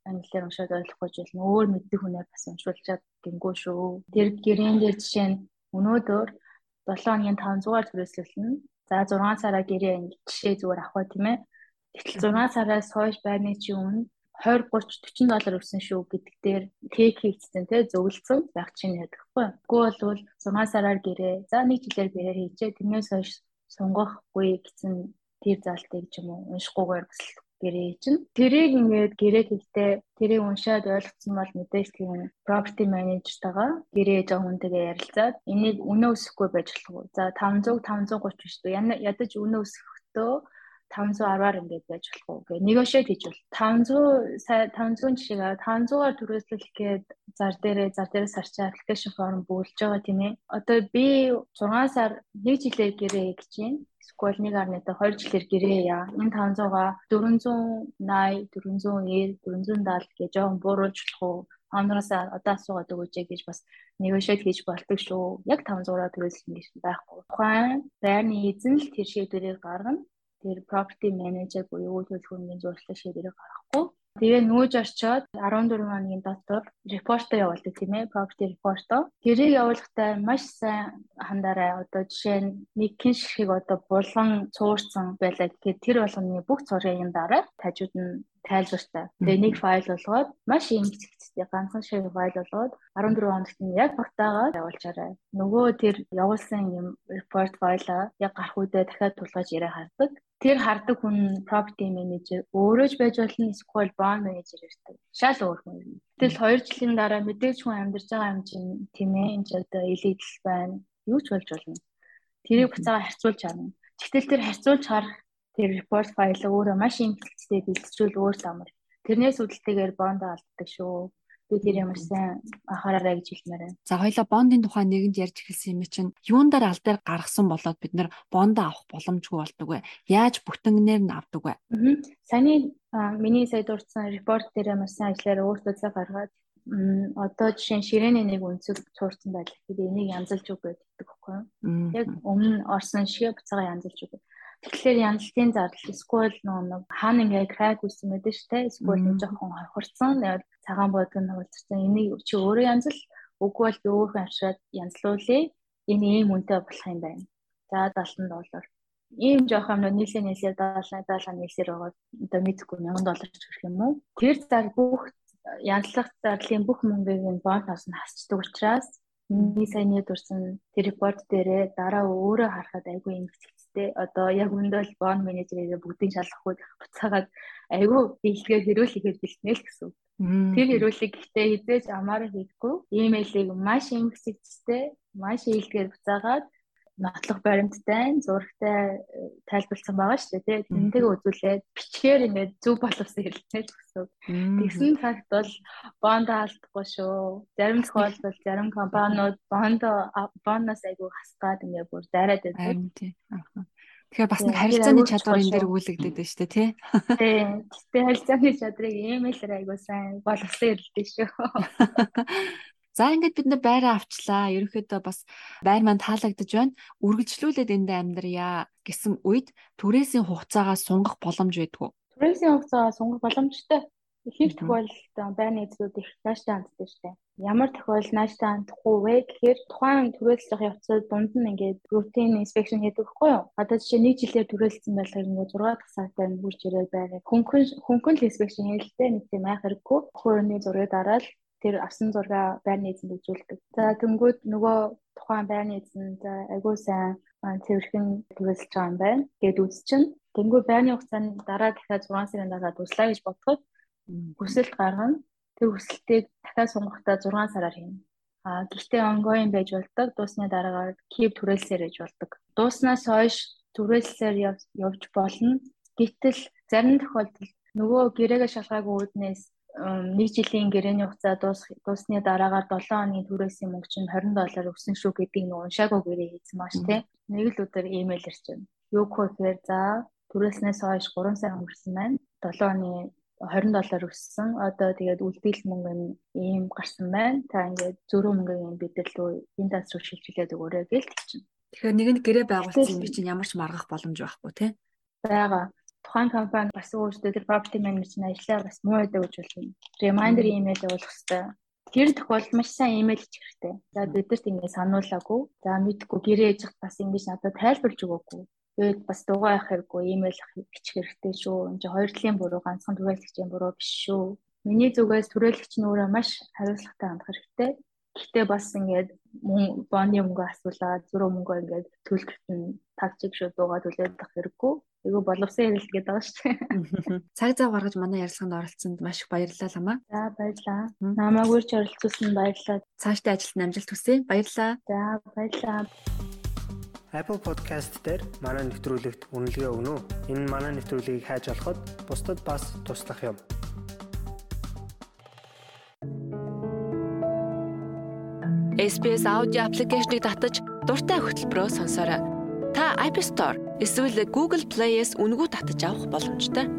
англиар уншаад ойлгохгүй болно. Өөр мэддэг хүнээр бас уншуулчаад гингүү шүү. Тэр гэрээн дээр жишээ нь өнөөдөр 7 хоногийн 500-аар түрээслүүлнэ. За 6 сараа гэрээ жишээ зүгээр авах тийм ээ. Тэгтэл 6 сараас хойш байрны чи өмнө 20 30 40 доллар өгсөн шүү гэдэг дээр тейк хийгдсэн те зөвлөсөн. Байх чинь ядахгүй. Үгүй бол 6 сараар гэрээ. За нэг жилээр гэрээ хийжээ тэрнээс хойш сунгахгүй гэсэн тэр залтыг ч юм уу уншихгүйгээр бас гэрээ чинь тэрийг ингээд гэрээ хийхдээ тэрийг уншаад ойлгоцсон бол мэдээж тийм property manager-тайгаа гэрээ жоо хүнтэйгээ ярилцаад энийг өнөө өсөхгүй байж болох уу? За 500 530 биш үү? Ядаж өнөө өсөхдөө 510-аар ингээд байж болох уу гэ негошиэт хийж бол 500 сая 500 жишээ 500-аар түрээслэх гээд зар дээрээ зар дээрээ сарчаа аппликейшн форм бүүлж байгаа тийм ээ. Одоо би 6 сар 1 жилээр гэрээ гэж байна. Эсвэл 1.2 2 жилээр гэрээ яа. Энэ 500-га 480 490 470 гэж жоон бууруулж болох уу? Хамраас одоо асуугаад өгөөч гэж бас негошиэт хийж болдог шүү. Яг 500-аар түрээслэх гэж байхгүй. Тухайн байрны эзэн л тэр шийдвэрийг гаргана тэр property manager буюу үйл хөдлөмжийн зуршлаг шийдвэрийг гаргахгүй. Тэгээ нүүж орчоод 14 хоногийн дотор репортоо явуулдаг тийм ээ property report-оо. Тэрийг явуулахдаа маш сайн хандаарай. Одоо жишээ нь нэг хэн шиг одоо булган цуурсан байлаа гэхэд тэр болгоны бүх зургийн дараа тажууд нь тайлбартай. Тэгээ нэг файл болгоод маш ийм хэцэгцтэй ганцхан шиг файл болгоод 14 хоногт нь яг багтаагаад явуулчаарай. Нөгөө тэр явуулсан юм report файлаа яг гарах үедээ дахиад тулгаж яриа хардаг. Тэр хардаг хүн property manager өөрөө ч байж болно эсвэл bond manager ирдэг. Шал өөр хүн. Тэгэл 2 жилийн дараа мэдээж хүн амьдарч байгаа юм чинь тийм ээ энэ ч одоо илэгдэл байна. Юу ч болж болно. Тэрийг буцаага харьцуулж харна. Тэгтэл тэр харьцуулж харах тэр report файл өөрөө маш имплицтэй бэлтжүүл өөр амар. Тэрнээс үүдэлтэйгээр бонд алддаг шүү. Би тэр ямар сайн анхаараарай гэж хэлмээр байна. За хоёлаа бондын тухай нэгэнд ярьж эхэлсэн юм чинь юундаар аль дээр гаргасан болоод бид нэр бондоо авах боломжгүй болдог вэ? Яаж бүтэнгээр нь авдаг вэ? Саяны миний сая дурдсан report дээр маш сайн ажиллаар өөртөө цаг гаргаад одоо жишээ нь ширээний нэг үнцэг цуурсан байлаа. Тэгээд энийг янзалж үг гэдэг юу? Яг өмнө орсон шиг буцаага янзалж үг. Тэгэхээр яналтын зардал эсвэл нэг хаана ингээ крак байдаг шүү дээ. Эсвэл нэг жоохон хорхорцсон. Тэгээд цагаан бодгон хөвөлдсөн. Энийг чи өөрөө янзал үгүй бол би өөрөө авшираад янзлуулъя. Энэ ийм үнэтэй болох юм байна. За 70 доллар. Ийм жоох юм нийлээ нийлээ 70 70 нийлсээр байгаа. Одоо мэдгүй 1000 доллар ч гэх юм уу. Тэр зар бүх янзлах зарлын бүх мөнгийг нь бонус нь хасчдаг учраас миний саяны дурсан тэр репорт дээрээ дараа өөрөө харахад айгүй юм те. Одоо яг үндэ бол bond manager-ийг бүгдийг шалгахгүй буцаагаад айгүй дийлгээ хэрүүлэхэд бэлтнэ л гэсэн. Тэр хэрүүлэг гэхдээ хизээж амаараа хийхгүй. Имэйлийг маш эмгэгцтэй, маш ийлгээр буцаагаад нотлох баримттай, зурагтай э, тайлбарлсан байгаа шүү дээ. Тэнтэйг үзүүлээд бичгээр ингээд зөв боловсон хэлнэ л гэсэн. Тэгсэн факт бол бонд алдахгүй шүү. Зарим тохиолдолд зарим компаниуд бонд боноос айгүй хасгаад ингээд бүр дайраад байдаг. Тэгэхээр бас нэг харилцааны чадвар энэ дээр өгүүлэгдээд байна шүү дээ, тий? Тий. Гэтэ харилцааны чадрыг имэйлээр айгүй сайн боловсон хэлдэг шүү. За ингээд бид нэр байраа авчлаа. Ерөнхийдөө бас байр маань таалагдж байна. Үргэлжлүүлээд эндээ амьдрья гэсэн үед түрээсийн хугацаагаа сунгах боломж байдгүй. Түрээсийн хугацаагаа сунгах боломжтой. Ихэнх тохиолдолд байрны эзлүүд их нааштай ханддаг шүү дээ. Ямар тохиолдолд нааштай хандахгүй вэ гэхээр тухайн түрээслэх явцад дунд нь ингээд routine inspection хийдэг хгүй юу? Одоо жишээ нэг жилээр түрээссэн байлгаар ингээд 6 дахь сартаа хурж ирээд байгаад хөнгөн хөнгөн inspection хийлтэй нэг тийм айх хэрэггүй. Хөрөний зургийг дараад тэр авсан зургаа байрны эзэнд үзүүлдэг. За тэнгууд нөгөө тухайн байрны эзэн за айгуу сайн цэвэрхэн түрээсэлж байгаа юм байна. Гэт үзчихэн. Тэнгууд байрны хугацаанд дараа дахиад 6 сарын дараа дуслаа гэж бодоход хүсэлт гаргана. Тэр хүсэлтийг дахиад сунгахдаа 6 сараар хийнэ. А гэхдээ ongoing байж болдог. Дуусны дараагаар keep түрээлсээр гэж болдог. Дууснаас хойш түрээлсээр явж болно. Гэтэл зарим тохиолдолд нөгөө гэрээгээ шалгаагүй үүднээс нэг жилийн гэрээний хугацаа дуусны дараагаар 7 хоногийн түрээсийн мөнгө чинь 20 доллар өссөн шүү гэдгийг нэг уншаагүй гэрээ хийсэн маш тий. Нэг л өдөр имэйл ирчихв. Юу гэхээр за түрээснээс хойш 3 сар өнгөрсөн байна. 7 оны 20 доллар өссөн. Одоо тэгээд үлдээл мөнгө нь ийм гарсан байна. Та ингээд зөрөө мөнгөний бидэл рүү энэ тас руу шилжүүлээд өгөөрэй гэж тэгчин. Тэгэхээр нэгэнд гэрээ байгуулсан юм чинь ямар ч маргах боломж байхгүй тий. Бага тухайн компани бас өөрсдөө тэр property management ажлаа бас муу байдаг гэж болно. Reminder email явуулах хэрэгтэй. Тэр тохиолдолд маш сайн имэйл хийх хэрэгтэй. За бидэрт ингэ сануулаагүй. За мэдгүй гэрээ ээж бас ингэж надад тайлбарлаж өгөөгүй. Тэгээд бас дугаа явах хэрэггүй имэйл бичих хэрэгтэй шүү. Энд чинь хоёр талын буруу ганцхан түрээлэгчийн буруу биш шүү. Миний зүгээс түрээлэгч нь өөрөө маш хариуцлагатай хандах хэрэгтэй. Гэхдээ бас ингээд бооны мөнгө асуулаад зөрөө мөнгө ингээд төлөхөд нь тагчиг шүү дуугаа төлөөд авах хэрэггүй. Айгу боловсон ярилт гэдэг байгаа шүү дээ. Цаг зав гаргаж манай ярилцлаганд оролцсонд маш их баярлалаа ламаа. За баярлалаа. Намайг үрж оролцуулсанд баярлалаа. Цаашдаа ажилд амжилт хүсье. Баярлалаа. За баярлалаа. Apple Podcast дээр манай нэвтрүүлэгт үнэлгээ өгнө үү? Энэ манай нэвтрүүлгийг хайж олоход бусдад бас туслах юм. SBS аудио аппликейшнийг татаж дуртай хөтөлбөрөөр сонсоорой. Та App Store эсвэл Google Play-с үнэгүй татаж авах боломжтой.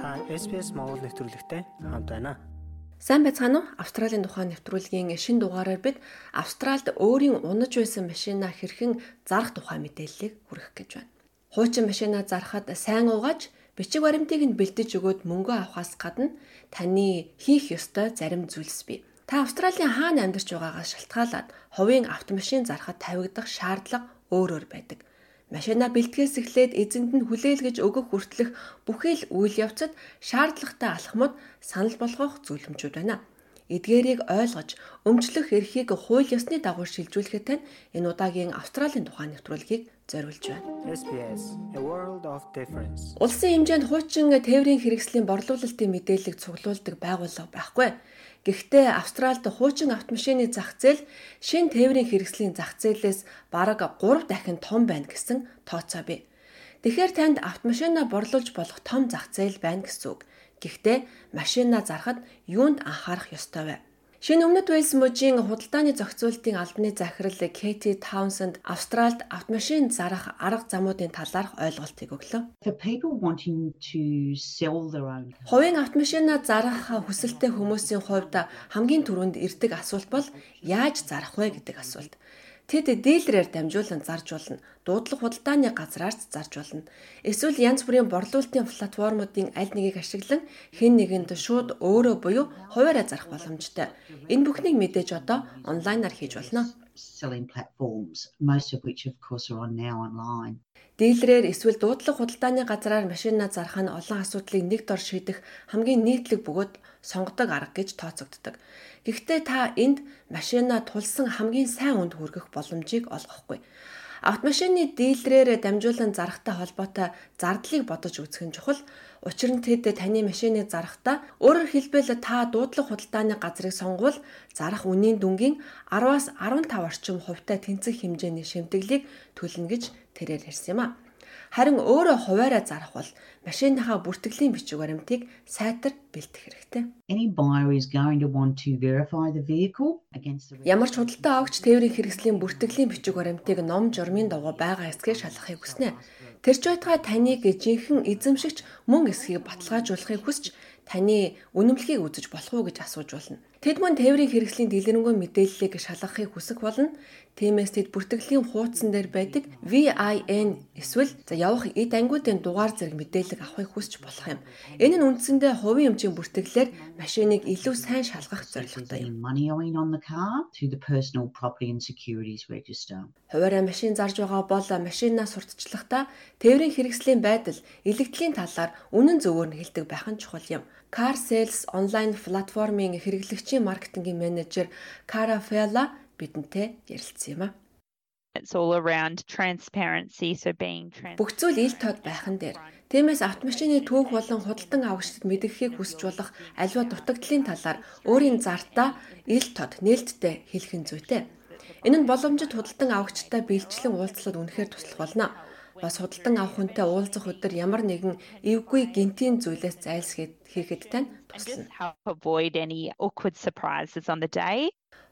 Та SBS Монгол нэвтрүүлэгтэй хамт байна. Сайн байцгаана уу? Австралийн тухайн нэвтрүүлгийн шинэ дугаараар бид Австральд өөрийн унаж байсан машинаа хэрхэн зарах тухай мэдээллийг хүргэх гэж байна. Хуучин машинаа зарахад сайн угааж бичиг баримтыг нь бэлдэж өгөөд мөнгө авахаас гадна таны хийх ёстой зарим зүйлс бий. Та Австралийн хаана амьдарч байгаагаас шалтгаалаад хувийн автомашин зарахад тавигдах шаардлага өөр өөр байдаг. Машина бэлтгэс эхлээд эзэнд нь хүлээлгэж өгөх хүртэлх бүхий л үйл явцад шаардлагатай алхмууд санал болгох зүйлэмжүүд байна. Эдгээрийг ойлгож, өмчлөх эрхийг хууль ёсны дагуу шилжүүлэхэд тань энэ удаагийн Австралийн тухайн нэвтрүүлгийг зориулж байна. SBS A World of Difference. Улсын хэмжээнд хуучин тээврийн хэрэгслийн борлуулалтын мэдээллийг цуглуулдаг байгууллага байхгүй. Гэхдээ Австральд хуучин автомашины зах зээл шин тээврийн хэрэгслийн зах зээлээс бараг 3 дахин том байна гэсэн тооцоо бий. Тэгэхээр танд автомашинаа борлуулж болох том зах зээл байна гэсэн үг. Гэхдээ машинаа зарахад юунд анхаарах ёстой вэ? Шинэ өмнөд Уэльс мужийн худалдааны зохицуултын албаны захирал Кэти Таунсенд Австральд автомашин зарах арга замуудын талаарх ойлголтыг өглөө. Хувийн автомашинаа зарах хүсэлтэй хүмүүсийн хувьд хамгийн түрүүнд ирдэг асуулт бол яаж зарах вэ гэдэг асуулт. Тэд дилерээр дамжуулан зарж болно. Дуудлага худалдааны газраарч зарж болно. Эсвэл янз бүрийн борлуулалтын платформуудын аль нэгийг ашиглан хэн нэгэнд шууд өөрөө буюу хуваараа зарах боломжтой. Энэ бүхнийг мэдээж одоо онлайнаар хийж болно. Дийлрээр эсвэл дуудлага худалдааны газраар машинаа зарах нь олон асуудлыг нэг дор шийдэх хамгийн нийтлэг бөгөөд сонгодог арга гэж тооцогддог. Гэхдээ та энд машинаа тулсан хамгийн сайн үнд хүргэх боломжийг олгохгүй. Автомашины дийлрээр дамжуулан зарахтай холбоотой зардлыг бодож үзэх нь чухал. Учир нь тэд таны машиныг зарахтаа өөрөөр хэлбэл та дуудлага худалдааны газрыг сонгвол зарах үнийн дүнгийн 10-аас 15 орчим хувьтай тэнцэх хэмжээний шимтгэлийг төлнө гэж тэрээр ярьсан юм а. Харин өөрөө хуваараа зарах бол машиныхаа бүртгэлийн бичиг баримтыг сайтар бэлдэх хэрэгтэй. Ямар ч худалдаа авагч тээврийн хэрэгслийн бүртгэлийн бичиг баримтыг ном журмын дагуу байгаа эсгээ шалгахыг хүснэ. Тэрч байтугай таныг жинхэнэ эзэмшигч мөн эсхийг баталгаажуулахыг хүсч таны үнэмлэхийг үзэж болох уу гэж асууж болно. Тэд мөн тээврийн хэрэгслийн дэлгэрэнгүй мэдээллийг шалгахыг хүсэх болно. Тиймээс тэд бүртгэлийн хуудсан дээр байдаг VIN эсвэл за явах эд ангиудын дугаар зэрэг мэдээлэл авахыг хүсч болох юм. Энэ нь үндсэндээ хувийн эмчийн бүртгэлээр машиныг илүү сайн шалгах зорилготой юм. Хуваараа машин зарж байгаа бол машинаа сурталчлахдаа тээврийн хэрэгслийн байдал, илэгдлийн талаар үнэн зөвөөр нь хэлдэг байх нь чухал юм. Car Sales онлайн платформын хэрэглэгчийн маркетингийн менежер Кара Фела бидэнтэй ярилцсан юм а. It's all around transparency so being Бүх зүйл ил тод байхан дээр. Тиймээс автомашины түүх болон худалдан авагчдад мэдгэхийг хүсч болох аливаа дутагдлын талаар өөрийн зартаа ил тод нээлттэй хэлэх нь зүйтэй. Энэ нь боломжит худалдан авагчтай биелжлэн уулзлаад үнэхээр туслах болно. Бас худалдан авах хүнтэй уулзах өдөр ямар нэгэн эвгүй гинтийн зүйлээс зайлсхийд хийхэд тань туслана.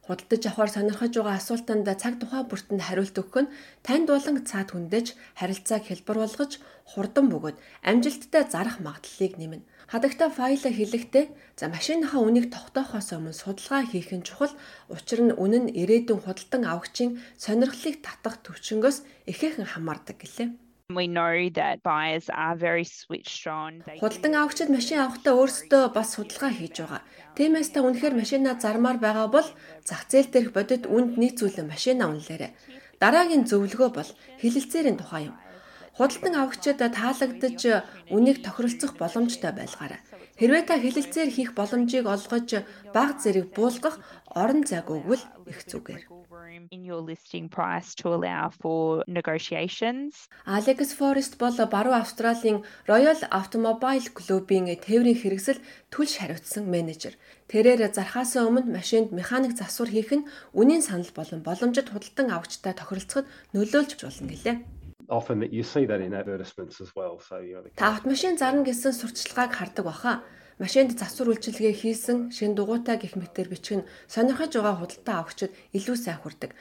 Худалдаж авахар сонирхож байгаа асуултанд цаг тухай бүртэнд хариулт өгөх нь танд болон цаад хүндэж харилцааг хэлбэр болгож хурдан бөгөөд амжилттай зарах магадлалыг нэмнэ. Хадагта файлаа хэлэхдээ за машиныхаа үнийг тогтоохоос өмнө судалгаа хийх нь чухал. Учир нь үнэн нь ирээдүйн худалдан авагчийн сонирхлыг татах төвчнгөөс ихээхэн хамаардаг гэлээ. We know that buyers are very switched on. Худалдан авагчид машин авахдаа өөрсдөө бас судалгаа хийж байгаа. Тиймээс та үнэхээр машинаа зармаар байгаа бол зах зээл дээрх бодит үнд нийцүүлэн машинаа үнэлээрэй. Дараагийн зөвлөгөө бол хилэлцээрийн тухай юм. Худалдан авагчид таалагдж үнийг тохиролцох боломжтой байлгаарай. Хэрвээ та хилэлцээр хийх боломжийг олгож баг зэрэг буулгах орон зайг өгвөл их зүгээр. in your listing price to allow for negotiations. Alex Forrest бол баруун Австралийн Royal Automobile Club-ийн тээврийн хэрэгсэл түлш хариуцсан менежер. Тэрээр зархаас өмнө машинд механик засвар хийх нь үнийн санал болон боломжит худалдан авагчтай тохиролцоход нөлөөлж болно гэлээ. Often that you see that in advertisements as well. So you know, Та автомашин зарна гэсэн сурталчилгааг хардаг баха. Машинд засвар үйлчилгээ хийсэн шин дугуйтай гих мэтэр бичих нь сонирхож байгаа худалдан авагчид илүү сайн хүрдэг.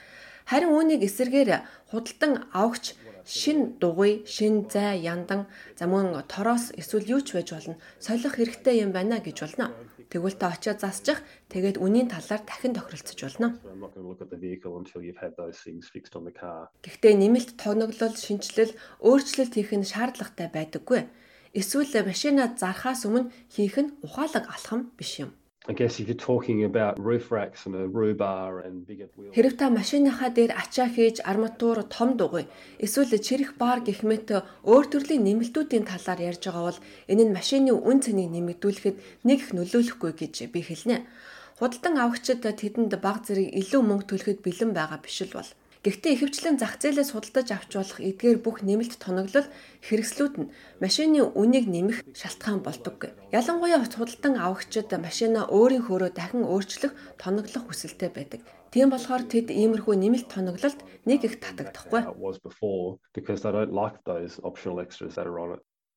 Харин үүнийг эсэргээр худалдан авагч шин дугуй, шин зай, яндан, за мөн тороос эсвэл юу ч байж болно. Солих хэрэгтэй юм байна гэж болно. Тэгвэл та очиод засчих, тэгээд үнийн талаар дахин тохиролцож болно. Гэхдээ нэмэлт тогноглол, шинжилэл, өөрчлөлт хийх нь шаардлагатай байдаггүй. Эсвэл машинаа зархаас өмнө хийх нь ухаалаг алхам биш юм. Хэрв та машиныхаа дээр ачаа хийж арматур том дугуй эсвэл чирэх бар гэх мэт өөр төрлийн нэмэлтүүдийн талаар ярьж байгаа бол энэ нь машины үн цэнийг нэмэгдүүлэхэд нэг их нөлөөлөхгүй гэж би хэлнэ. Худалдан авагчид тэдэнд баг зэрэг илүү мөнгө төлөхөд бэлэн байгаа биш л бол. Гэхдээ ихэвчлэн зах зээлээс худалдаж авч болох эдгээр бүх нэмэлт тоноглол хэрэгслүүд нь машины үнийг нэмэх шалтгаан болдоггүй. Ялангуяа худалдан авагчид машинаа өөрийн хөөрөө дахин өөрчлөх тоноглох хүсэлтэй байдаг. Тийм болохоор тэд иймэрхүү нэмэлт тоноглолд нэг их татагдахгүй.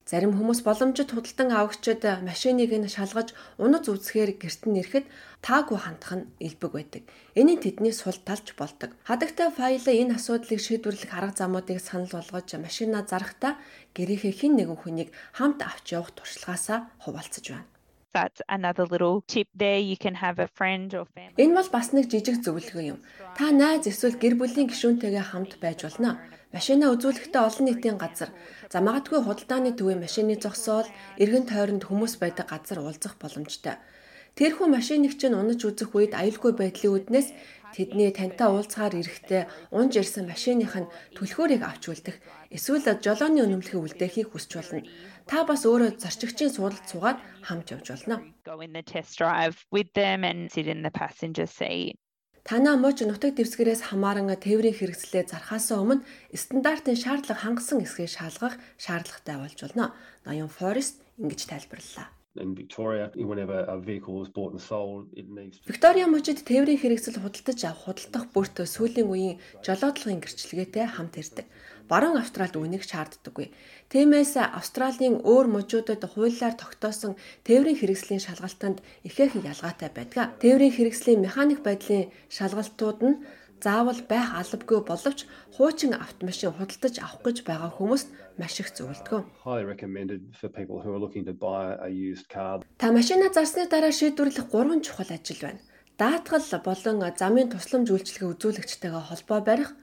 Зарим хүмүүс боломжит худалдан авагчид машиныг нь шалгаж унаж үзэхээр гэрт нь ирэхэд таагүй хандах нь элбэг байдаг. Нь тэдний сул талч болдог. Хадагтай файлаа энэ асуудлыг шийдвэрлэх арга замуудыг санал болгож машинаа зарахдаа гэрээхээ хэн нэгэн хүнийг хамт авч явах туршлагаасаа хуваалцаж байна. That's another little tip there. You can have a friend or family. Энэ бол бас нэг жижиг зөвлөгөө юм. Та найз эсвэл гэр бүлийн гишүүнтэйгээ хамт байж болно. Машинаа үзүүлэхдээ олон нийтийн газар, за магадгүй худалдааны төвийн машины зогсоол, эргэн тойронд хүмүүс байдаг газар уулзах боломжтой. Тэрхүү машиныг чинь унаж үзэх үед аюулгүй байдлын үднээс тэдний тантай уулзгаар ирэхдээ унж ирсэн машиных нь түлхүүрийг авч үлдэх эсвэл жолооны үнэмлэхийг үлдээхийг хүсч болно. Та бас өөрөө зарчигчийн суудалд суугаад хамт явж болно. Go in the test drive with them and sit in the passenger seat. Танаа мууч нутаг дэвсгэрээс хамааран тээврийн хэрэгслээ зархаасаа өмнө стандартын шаардлага хангасан эсгээ шалгах шаардлагатай болж болно. Ноён Forest ингэж тайлбарллаа in Victoria whenever a vehicle is bought and sold it needs to Виктория мужид тээврийн хэрэгсэл худалдаж авах худалдах бүрт сүүлийн үеийн жолоодлогын гэрчлэгээтэй хамт ирдэг. Баруун Австралид үнийг шаарддаггүй. Тиймээс Австралийн өөр мужуудад хуулиар тогтоосон тээврийн хэрэгслийн шалгалтанд ихээхэн ялгаатай байдаг. Тээврийн хэрэгслийн механик байдлын шалгалтууд нь заавал байх албагүй боловч хуучин автомашин худалдаж авах гэж байгаа хүмүүст маш их зөвлөдгөө. Та машина зарсны дараа шийдвэрлэх гурван чухал ажил байна. Даатгал болон замын тусламж үйлчилгээ үзүүлэгчтэйгээ холбоо барих,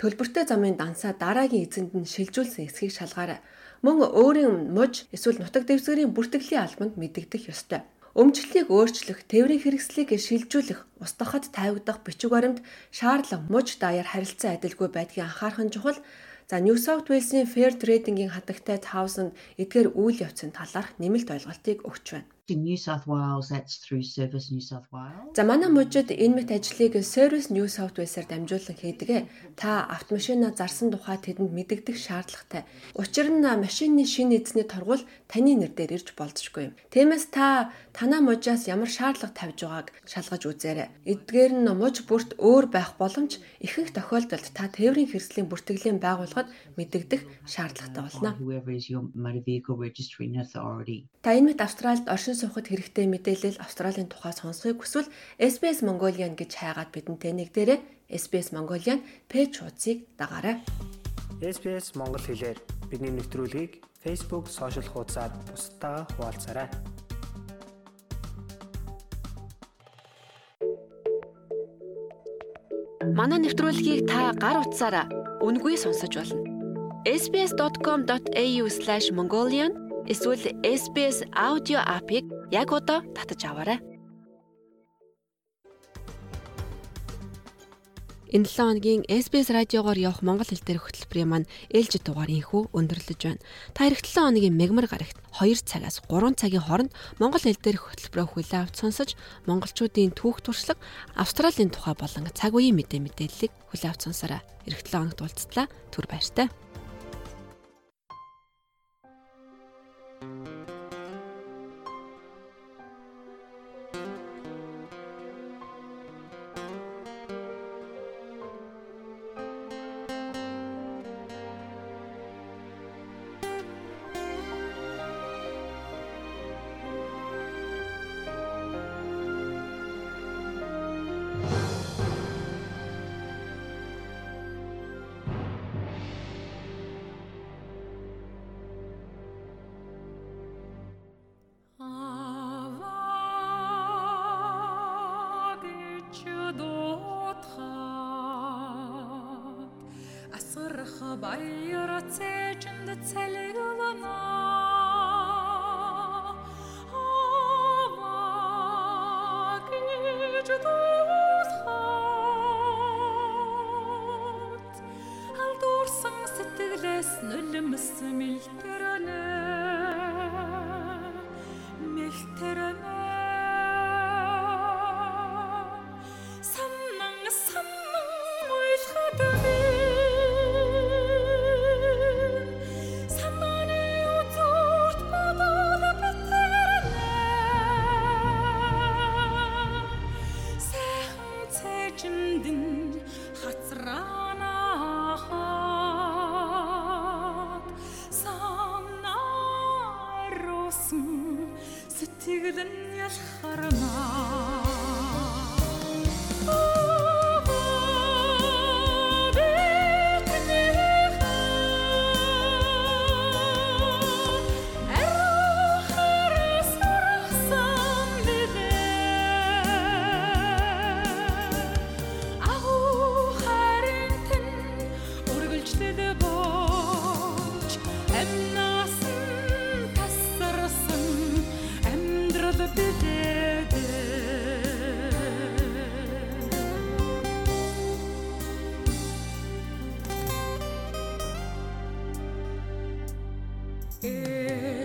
төлбөртэй замын дансаа дараагийн эзэнд нь шилжүүлсэн эсхийг шалгаарай. Мөн өөрийн муж эсвэл нутаг дэвсгэрийн бүртгэлийн албанд мэдэгдэх ёстой. Өмчлөлийг өөрчлөх, тээврийн хэрэгслийг шилжүүлэх, устгахад тавигдах бичиг баримт шаардлага муж даяар харилцан адилгүй байдгийг анхаарах нь чухал. За New South Wales-ийн Fair Trading-ийн хатагтай Townsend эдгээр үйл явцын талаарх нэмэлт ойлголтыг өгч байна in New South Wales that's through Service New South Wales. За манай мужид энэ мэт ажлыг Service New South Wales-аар дамжуулан хийдэг. Та автомашина зарсан тухай тэдэнд мэдэгдэх шаардлагатай. Учир нь машины шинэ эзний торгуул таны нэр дээр ирж болзошгүй юм. Тиймээс та танаа мужаас ямар шаардлага тавьж байгааг шалгаж үзээрэй. Эдгээр нь муж бүрт өөр байх боломж ихэнх тохиолдолд та тээврийн хэрэгслийн бүртгэлийн байгууллагад мэдэгдэх шаардлагатай болно. Та энэ мэт Австральд оршин суухад хэрэгтэй мэдээлэл Австралийн тухай сонсохыг хүсвэл SBS Mongolian гэж хайгаад бидэнтэй нэгдээрэй. SBS Mongolian пэйж хуудсыг дагаарай. SBS Монгол хэлээр бидний нэвтрүүлгийг Facebook сошиал хуудасаар бусдаа хуваалцаарай. Манай нэвтрүүлгийг та гар утсаараа үнгүй сонсож болно. sbs.com.au/mongolian эсвэл SBS аудио апыг яг одоо татаж аваарай. Энэ 7 хоногийн SBS радиогоор явах монгол хэл дээрх хөтөлбөрийн маань ээлжид дугаар инхүү өндөрлөж байна. Та эх 7 хоногийн мегмар гарагт 2 цагаас 3 цагийн хооронд монгол хэл дээрх хөтөлбөрөө хүлээн авч сонсож монголчуудын түүх туршлага, Австралийн тухай болон цаг үеийн мэдээ мэдээллийг хүлээн авч сонсороо. Эх 7 хоногт уулзтлаа. Түр баяртай. Bye. Bayır ateşinde tel yılana Ama gücü It